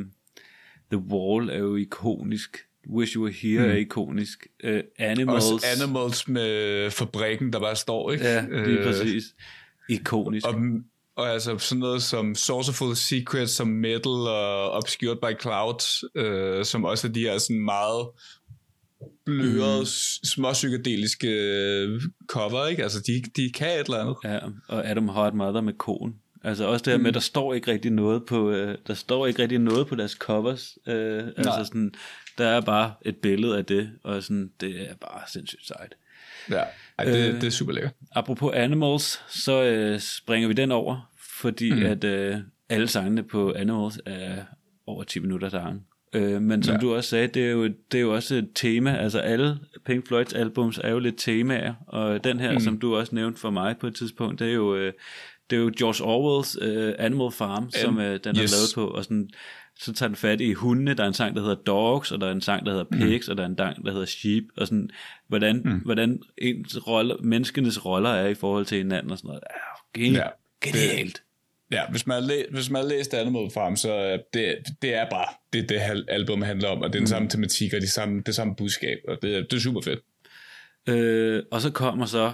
The Wall er jo ikonisk. Wish You Were Here mm. er ikonisk. Øh, Animals. Også Animals med fabrikken, der bare står, ikke? Ja, lige Øh, præcis. Ikonisk. Og, og altså sådan noget som Sourceful Secrets, som Metal og Obscured by Clouds, øh, som også er de her sådan meget bløde, mm. småpsykedeliske øh, cover, ikke? Altså, de, de kan et eller andet. Ja, og Adam Hot Mother med kon. Altså også det her med, at der står ikke rigtig noget på, øh, der står ikke rigtig noget på deres covers. Øh, altså sådan, der er bare et billede af det, og sådan, det er bare sindssygt sejt. Ja, Ej, det, Øh. det er super lækkert. Apropos Animals, så øh, springer vi den over, fordi mm. at øh, alle sangene på Animals er over 10 minutter lang. Øh, men som Ja. du også sagde, det er, jo, det er jo også et tema, altså alle Pink Floyds albums er jo lidt temaer, og den her, mm. som du også nævnte for mig på et tidspunkt, det er jo, øh, det er jo George Orwells øh, Animal Farm, som øh, den er yes. lavet på, og sådan, så tager den fat i hundene, der er en sang, der hedder Dogs, og der er en sang, der hedder Pigs, mm. og der er en sang, der hedder Sheep, og sådan, hvordan, mm. hvordan ens roller, menneskenes roller er i forhold til hinanden, og sådan noget. Ja, genialt. Ja, Ja, det- genialt. Ja, hvis man, har læ- hvis man har læst Animal Farm, så det, det er bare det, det album handler om, og det er den samme tematik og de samme, det samme budskab, og det, er- det er super fedt. Øh, og så kommer så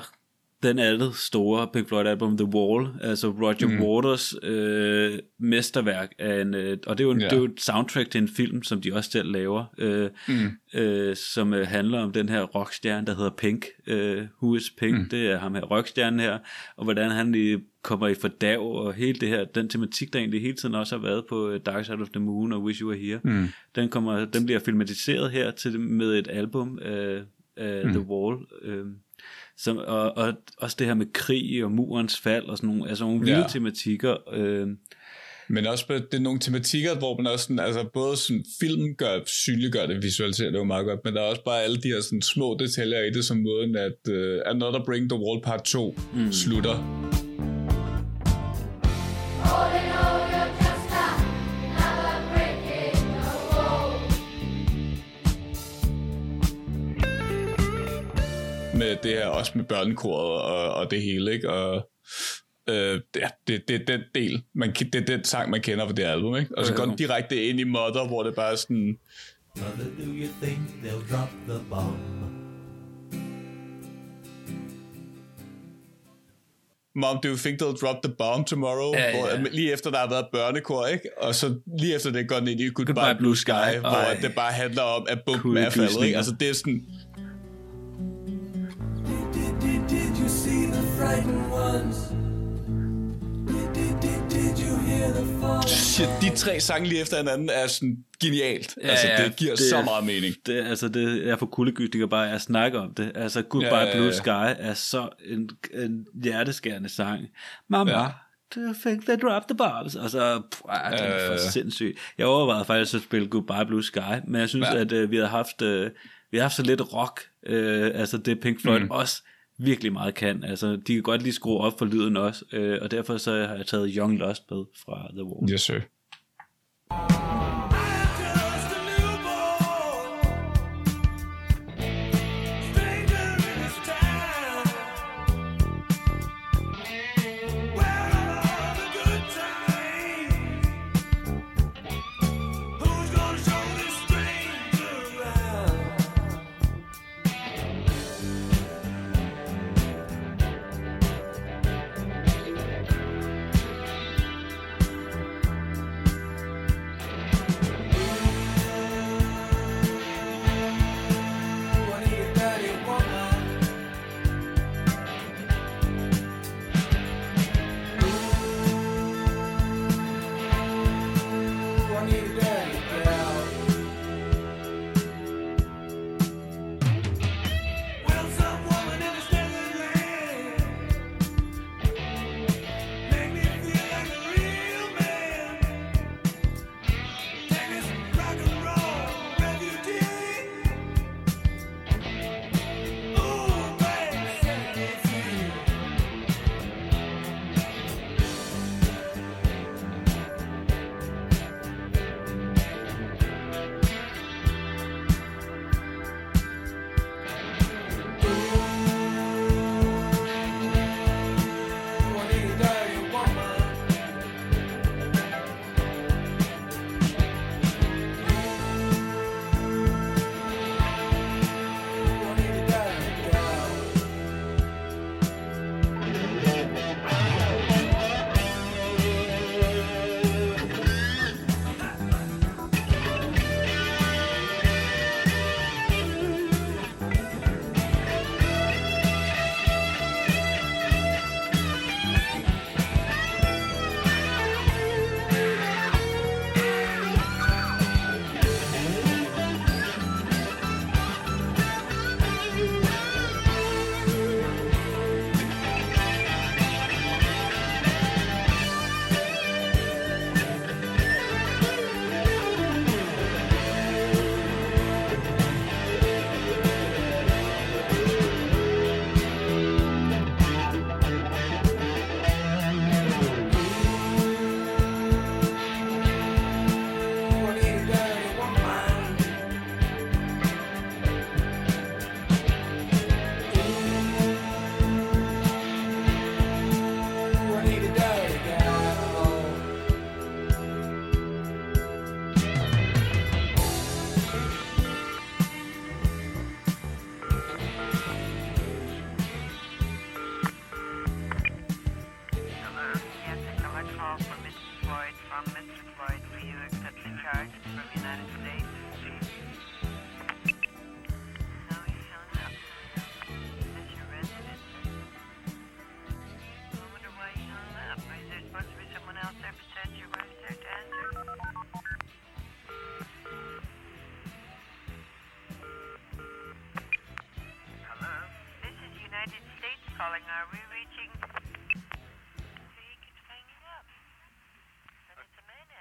den andet store Pink Floyd album, The Wall, altså Roger mm. Waters øh, mesterværk, af en, øh, og det er, jo en, Ja. det er jo et soundtrack til en film, som de også selv laver, øh, mm. øh, som øh, handler om den her rockstjerne, der hedder Pink. Øh, Who is Pink? Mm. Det er ham her, rockstjernen her, og hvordan han lige kommer i fordav, og hele det her, den tematik, der egentlig hele tiden også har været på øh, Dark Side of the Moon og Wish You Were Here, mm. den, kommer, den bliver filmatiseret her til, med et album af, af mm. The Wall, øh, som, og, og også det her med krig og murens fald og sådan nogle, altså nogle vilde Ja. tematikker. Øh, Men også det er nogle tematikker, hvor man også sådan, altså både sådan, filmen gør, synliggør det, visualiserer det jo meget godt, men der er også bare alle de her sådan, små detaljer i det, som måden, at uh, Another Bring the Wall Part 2 mm. slutter. Holding med det her, også med børnekoret og, og det hele, ikke? Og øh, det, er- det, det er den del, man, det er den sang, man kender fra det album, ikke? Og så går den direkte ind i Mother, hvor det bare er sådan, Mother, do you think they'll drop the bomb? Mom, do you think they'll drop the bomb tomorrow? Ja, Hvor, ja. lige efter der har været børnekor, ikke? Og så lige efter det går den ind i Goodbye, Goodbye Blue Sky, Blue Sky. hvor Ej. det bare handler om, at bomben Kugle er faldet, ikke? Altså det er sådan, shit, de tre sange lige efter hinanden er sådan genialt. Ja, altså, ja, det giver det det så meget mening. Det, altså, det er for kuldegysninger bare at snakke om det. Altså, Goodbye Ja, ja, ja, Blue. Sky er så en, en hjerteskærende sang. Mama, Ja. do you think they drop the bombs? Og så, pff, ah, den er for Øh. sindssyg. Jeg overvejede faktisk at spille Goodbye Blue Sky, men jeg synes, Ja. at øh, vi havde haft, øh, vi har haft så lidt rock, øh, altså det Pink Floyd mm. også virkelig meget kan. Altså, de kan godt lige skrue op for lyden også, øh, og derfor så har jeg taget Young Lost med fra The Wall. Yes, sir.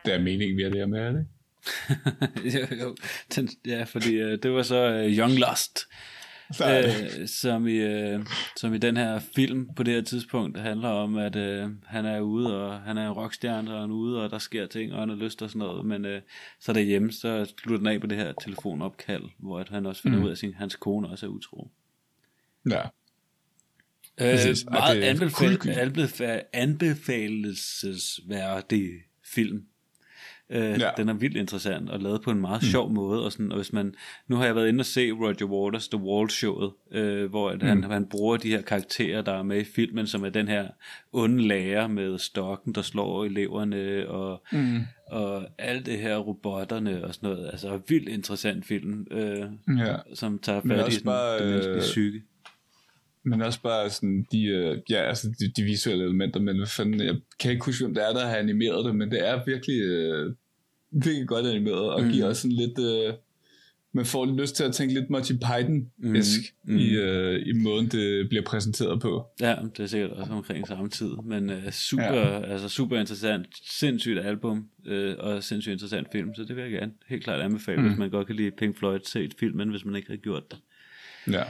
Det er meningen, vi er der med, er det? ikke? jo, jo. Den, ja, fordi øh, det var så øh, Young Lost, Der det. øh, som, i, øh, som i den her film på det her tidspunkt handler om, at øh, han er ude, og han er en rockstjerne, og han er ude, og der sker ting, og han har lyst og sådan noget, men øh, så derhjemme, så slutter den af på det her telefonopkald, hvor at han også finder mm. ud af, at sin, hans kone også er utro. Ja. Øh. Ej, meget det anbefal- anbefalesværdig film. Øh, Ja. Den er vildt interessant og lavet på en meget mm. sjov måde. Og, sådan, og hvis man, nu har jeg været inde og se Roger Waters The Wall showet, øh, hvor at han, han bruger de her karakterer, der er med i filmen, som er den her onde lærer med stokken, der slår eleverne, og, mm. og alt det her robotterne og sådan noget. Altså vildt interessant film, øh, Ja. som tager fat i også sådan, bare, det menneskelige øh, psyke. Men også bare sådan de, øh, ja, altså de, de visuelle elementer, men hvad fanden, jeg kan ikke huske, hvem det er, der har animeret det, men det er virkelig, øh, virkelig godt animeret, og mm. giver også sådan lidt, øh, man får lyst til at tænke lidt Monty Python-esk mm. Mm. i, øh, i måden, det bliver præsenteret på. Ja, det er sikkert også omkring samme tid, men uh, super, ja. altså super interessant, sindssygt album, uh, og sindssygt interessant film, så det vil jeg gerne helt klart anbefale, mm. hvis man godt kan lide Pink Floyd, se et filmen, hvis man ikke har gjort det. Ja.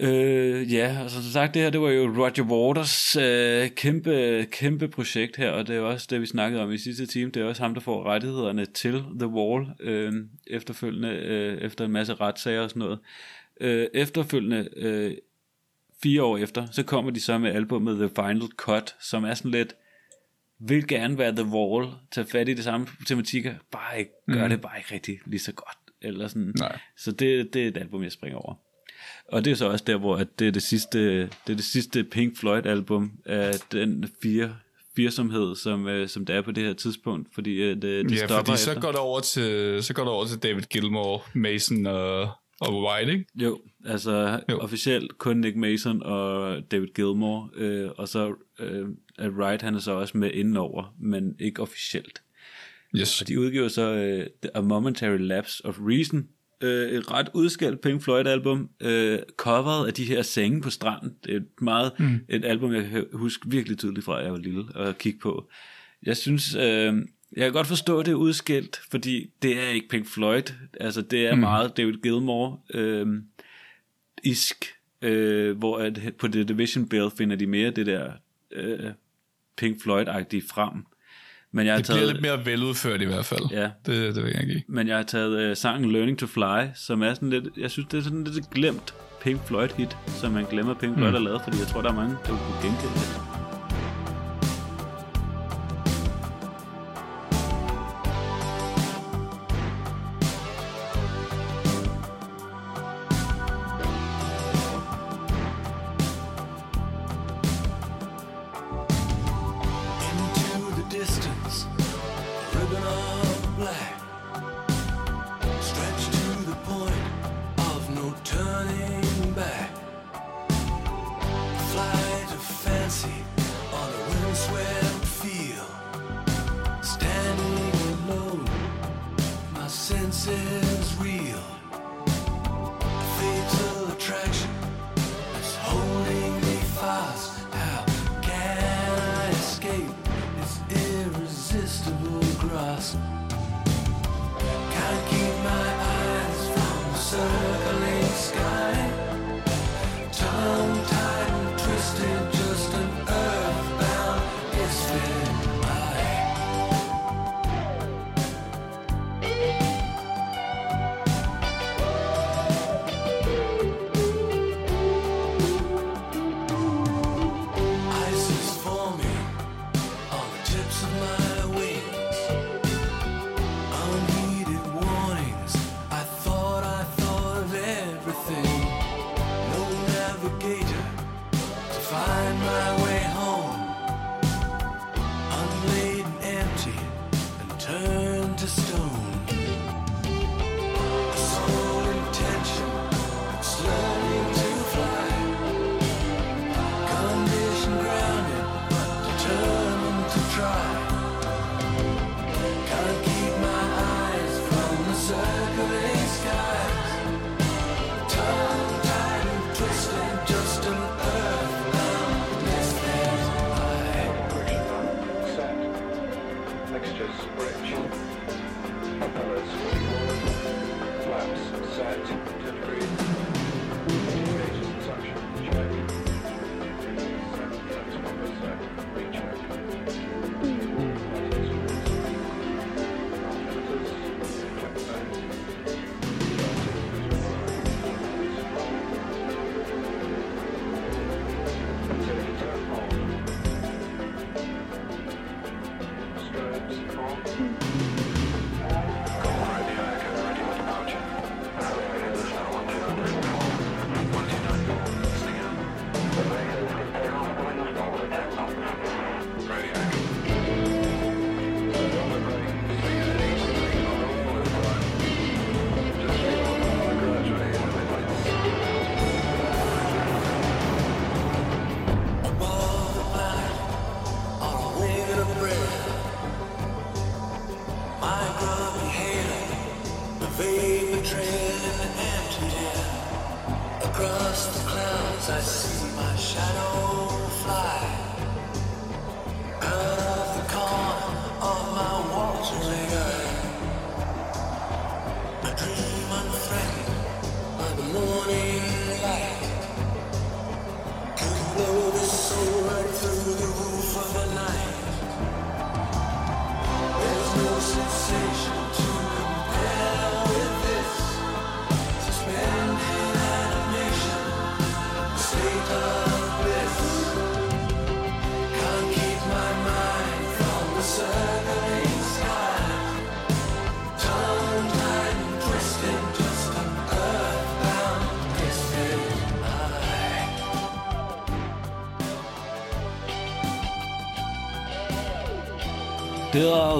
Øh, ja, og som sagt, det her, det var jo Roger Waters øh, kæmpe, kæmpe projekt her, og det er også det, vi snakkede om i sidste time, det er også ham, der får rettighederne til The Wall, øh, efterfølgende, øh, efter en masse retssager og sådan noget. Øh, efterfølgende, øh, fire år efter, så kommer de så med albumet The Final Cut, som er sådan lidt, vil gerne være The Wall, tage fat i det samme tematikker, bare ikke, gør mm. det bare ikke rigtig lige så godt, eller sådan. Nej. Så det, det er et album, jeg springer over. Og det er så også der, hvor at det er det sidste, det er det sidste Pink Floyd album af den fire, firsomhed, som, øh, som det er på det her tidspunkt, fordi øh, det, det ja, stopper fordi så efter. går, det over til, så går det over til David Gilmore, Mason og, og White, ikke? Jo, altså Jo. officielt kun Nick Mason og David Gilmore, øh, og så øh, er Wright, han er så også med indenover, men ikke officielt. Yes. Og de udgiver så øh, A Momentary Lapse of Reason, øh, et ret udskældt Pink Floyd album, øh, coveret af de her senge på stranden. Det er et meget mm. et album, jeg kan huske virkelig tydeligt fra, at jeg var lille og kigge på. Jeg synes, øh, jeg kan godt forstå det er udskilt, fordi det er ikke Pink Floyd. Altså, det er mm. meget David Gilmour øh, isk, øh, hvor at på The Division Bell finder de mere det der øh, Pink Floyd-agtige frem. Men jeg har Det bliver taget, lidt mere veludført i hvert fald. Ja. Det, det vil jeg give. men jeg har taget øh, sangen Learning to Fly, som er sådan lidt, jeg synes det er sådan lidt glemt Pink Floyd hit, som man glemmer Pink Floyd mm. har lavet, fordi jeg tror der er mange, der vil kunne genkende det.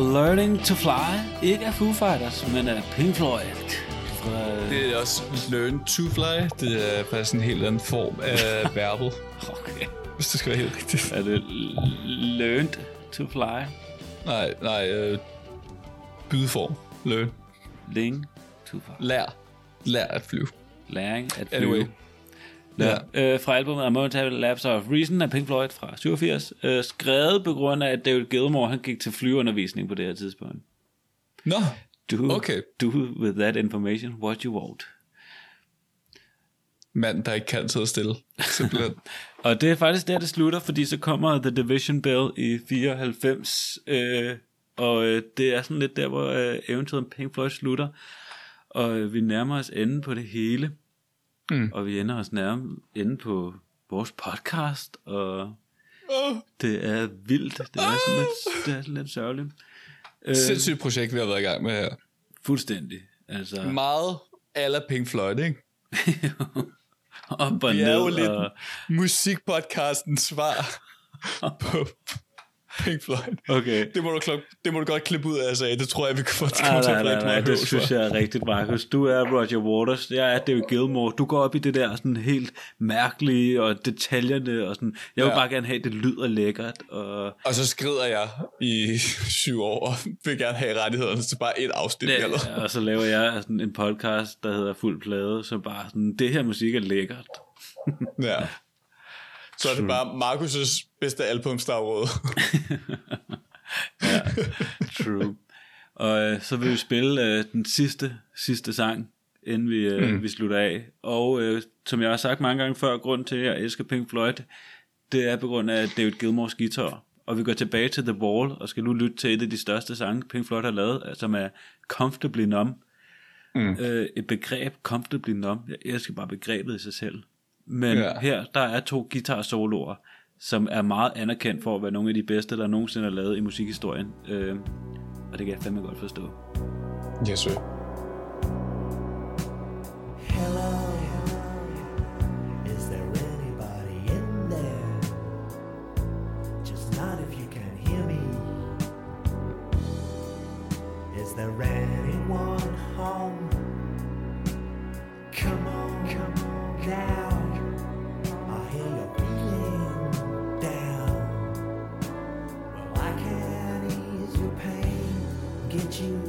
Learning to Fly. Ikke af Foo Fighters, men af Pink Floyd. Fra, Det er også learn to fly. Det er faktisk en helt anden form af verbal, okay. hvis det skal være helt rigtigt. Er det Learned to Fly? Nej, nej, øh, bydeform. Learn. Ling to Fly. Lær. Lær at flyve. Læring at flyve. Anyway. Ja. Øh, fra albumet A Momentary Lapse of Reason af Pink Floyd fra 87. Øh, skrevet på grund af, at David Gilmour han gik til flyundervisning på det her tidspunkt. Nå, Do, Okay. do with that information what you want. mand, der ikke kan sidde stille. Simpelthen. Og det er faktisk der, det slutter, fordi så kommer The Division Bell i 94, øh, og øh, det er sådan lidt der, hvor øh, eventyret Pink Floyd slutter, og øh, vi nærmer os enden på det hele, mm. og vi ender os nærme enden på vores podcast, og det er vildt, det er sådan lidt, det er sådan lidt sørgeligt. Øh, Sindssygt projekt, vi har været i gang med her. fuldstændig, altså Meget ala Pink Floyd, ikke? op og Vi ned, er jo lidt og, musikpodcastens svar på Pink Floyd. okay. Det må, du, klok- det må du godt klippe ud af, sagde. Det tror jeg, vi kan få til at nej, nej, nej, det synes jeg er rigtigt, Markus. Du er Roger Waters, jeg er David Gilmour. Du går op i det der sådan helt mærkelige og detaljerne og sådan. Jeg vil Ja. bare gerne have, at det lyder lækkert. Og, Og så skrider jeg i syv år og vil gerne have rettighederne til bare et afsnit. ja, eller? og så laver jeg sådan en podcast, der hedder Fuld Plade, som bare sådan, det her musik er lækkert. Ja. Så er det bare Markus' bedste album, Stavråd. True. og øh, så vil vi spille øh, den sidste, sidste sang, inden vi, øh, mm. vi slutter af. Og øh, som jeg har sagt mange gange før, grund til, at jeg elsker Pink Floyd, det er på grund af David Gilmours guitar. Og vi går tilbage til The Wall, og skal nu lytte til et af de største sange, Pink Floyd har lavet, som er Comfortably Numb. Mm. Øh, et begreb, Comfortably Numb. Jeg elsker bare begrebet i sig selv. Men Ja. her, der er to guitar-soloer, som er meget anerkendt for at være nogle af de bedste, der nogensinde er lavet i musikhistorien. Øh, og det kan jeg fandme godt forstå. Yes, sir. Hello, is there anybody in there? Just not if you can hear me. Is there anyone home? Come on, come on now. Well,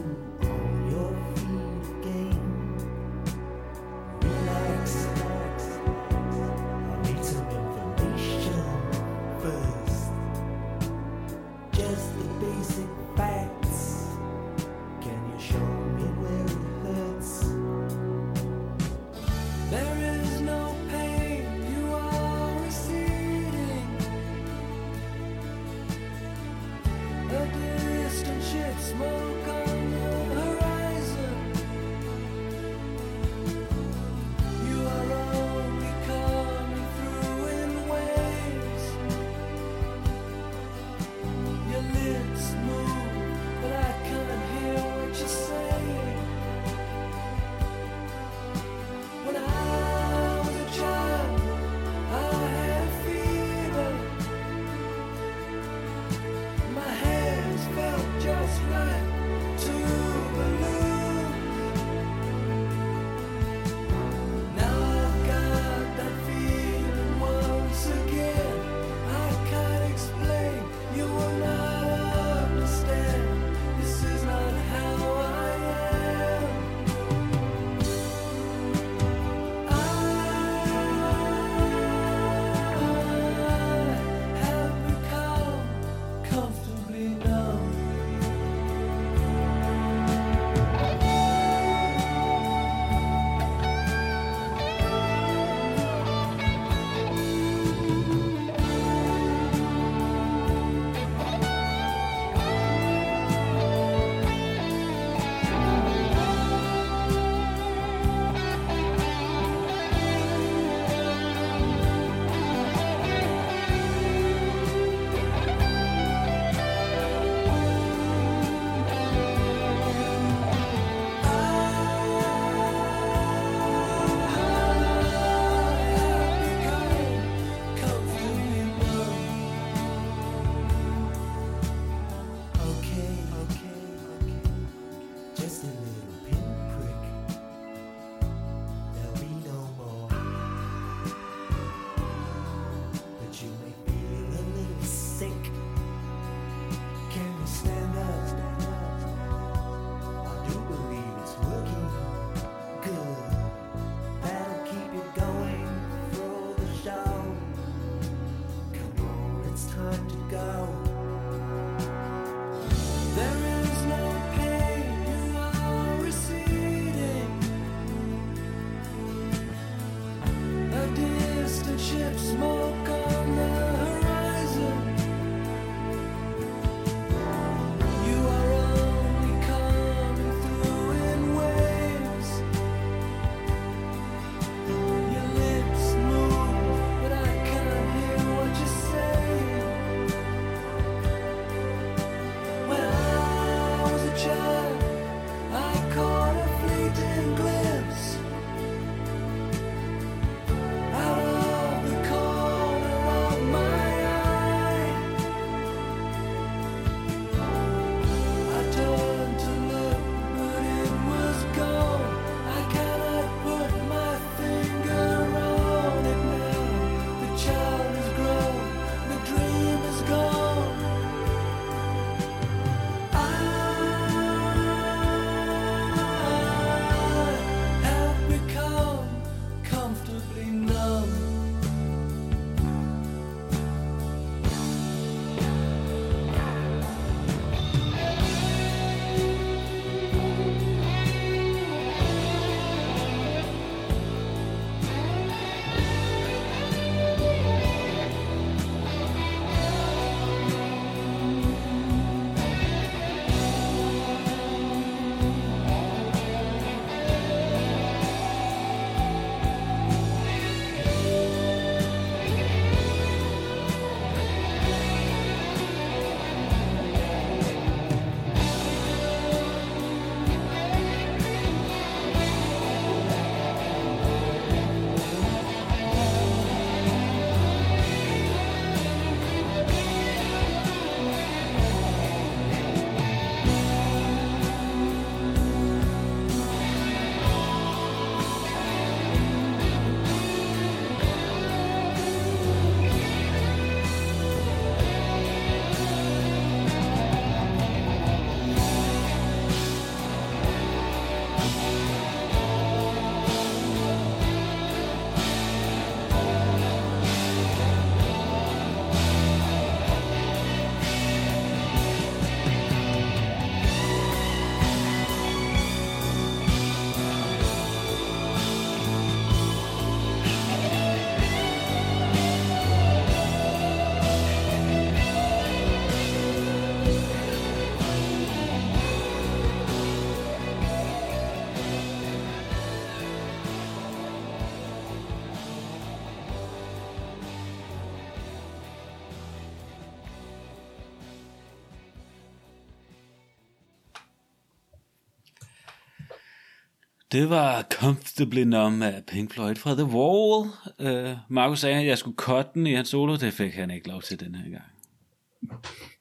Det var Comfortably Numb af Pink Floyd fra The Wall. Uh, Markus sagde, at jeg skulle cutte den i hans solo. Det fik han ikke lov til den her gang.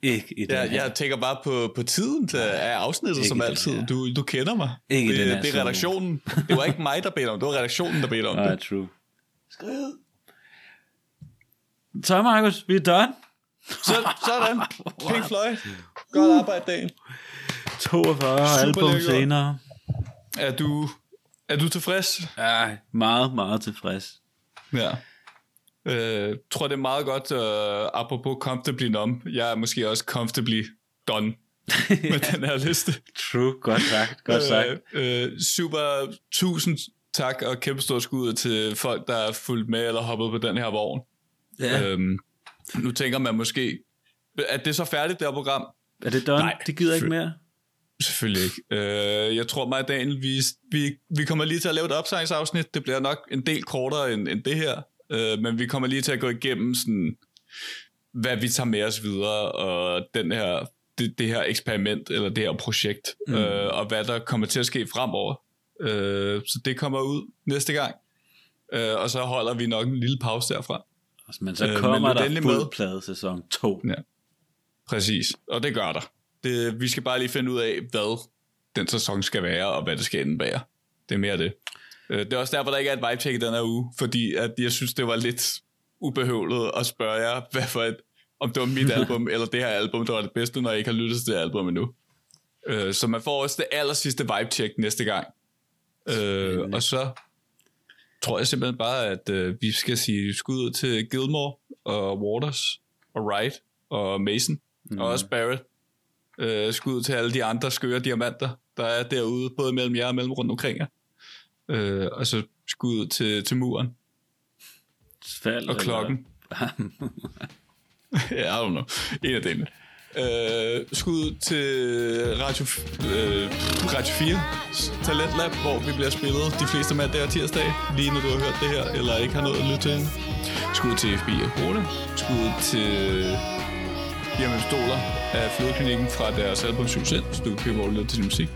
Ikke i den Jeg, her. jeg tænker bare på, på tiden til, af afsnittet, Ikke som altid. Du, du kender mig. Ikke det, den det er redaktionen. Det var ikke mig, der bedte om det. var redaktionen, der bedte om Nej, det. true. Så Markus, vi er done. Så, sådan. Pink Floyd. Godt arbejde, dagen. 42 Super album senere. Er du, er du tilfreds? Ja, meget, meget tilfreds. Ja. Øh, tror det er meget godt, uh, apropos comfortably numb. Jeg er måske også comfortably done med den her liste. True, godt sagt, godt sagt. Øh, øh, super, tusind tak og kæmpe stort skud til folk, der er fulgt med eller hoppet på den her vogn. Ja. Øhm, nu tænker man måske, er det så færdigt, det her program? Er det done? nej, det gider ikke fø- mere. Selvfølgelig ikke. Øh, jeg tror mig, at Daniel, vi, vi, vi kommer lige til at lave et opsejlingsafsnit. Det bliver nok en del kortere end, end det her. Øh, men vi kommer lige til at gå igennem, sådan, hvad vi tager med os videre, og den her, det, det her eksperiment, eller det her projekt, mm. øh, og hvad der kommer til at ske fremover. Øh, så det kommer ud næste gang. Øh, og så holder vi nok en lille pause derfra. Men så Øh, men kommer lyt der endelig med. fuld plade sæson 2. Ja. Præcis, og det gør der. Det, vi skal bare lige finde ud af, hvad den sæson skal være, og hvad det skal indebære. Det er mere det. Øh, Det er også derfor, der ikke er et vibe-check i den her uge, fordi at jeg synes, det var lidt ubehøvlet at spørge jer, hvad for et, om det var mit album, eller det her album, der var det bedste, når jeg ikke har lyttet til det album endnu. Øh, Så man får også det aller sidste vibe-check næste gang. Øh, og så tror jeg simpelthen bare, at øh, vi skal sige skud ud til Gilmore og Waters og Wright og Mason mm. og også Barrett. Øh, skud ud til alle de andre skøre diamanter, der er derude, både mellem jer og mellem rundt omkring jer. Øh, og så skud ud til, til muren Fald, og klokken. ja, I don't know. En af dem. Øh, skud til Radio, øh, Radio 4 Talent Lab, hvor vi bliver spillet de fleste mandage og tirsdage, lige når du har hørt det her, eller ikke har noget at lytte til. Skud til FBI Rode. Skud til Jamen Stoler af Flødeklinikken fra deres album Succes, så du kan lidt til musik.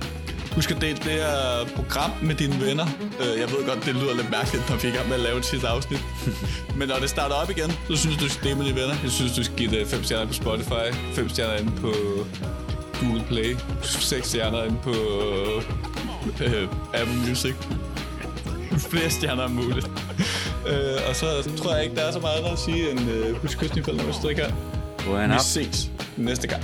Husk at dele det her program med dine venner. Øh, Jeg ved godt, det lyder lidt mærkeligt, når vi er i gang med at lave et sidste afsnit. Men når det starter op igen, så synes du skal dele med dine venner. Jeg synes, du skal give det 5 stjerner på Spotify, 5 stjerner inde på Google Play, 6 stjerner inde på øh, Apple Music. Flere stjerner er muligt. øh, og så tror jeg ikke, der er så meget andet at sige end øh, husk kysten i fælden, hvis du ikke. Hvor er han Vi op? ses næste gang.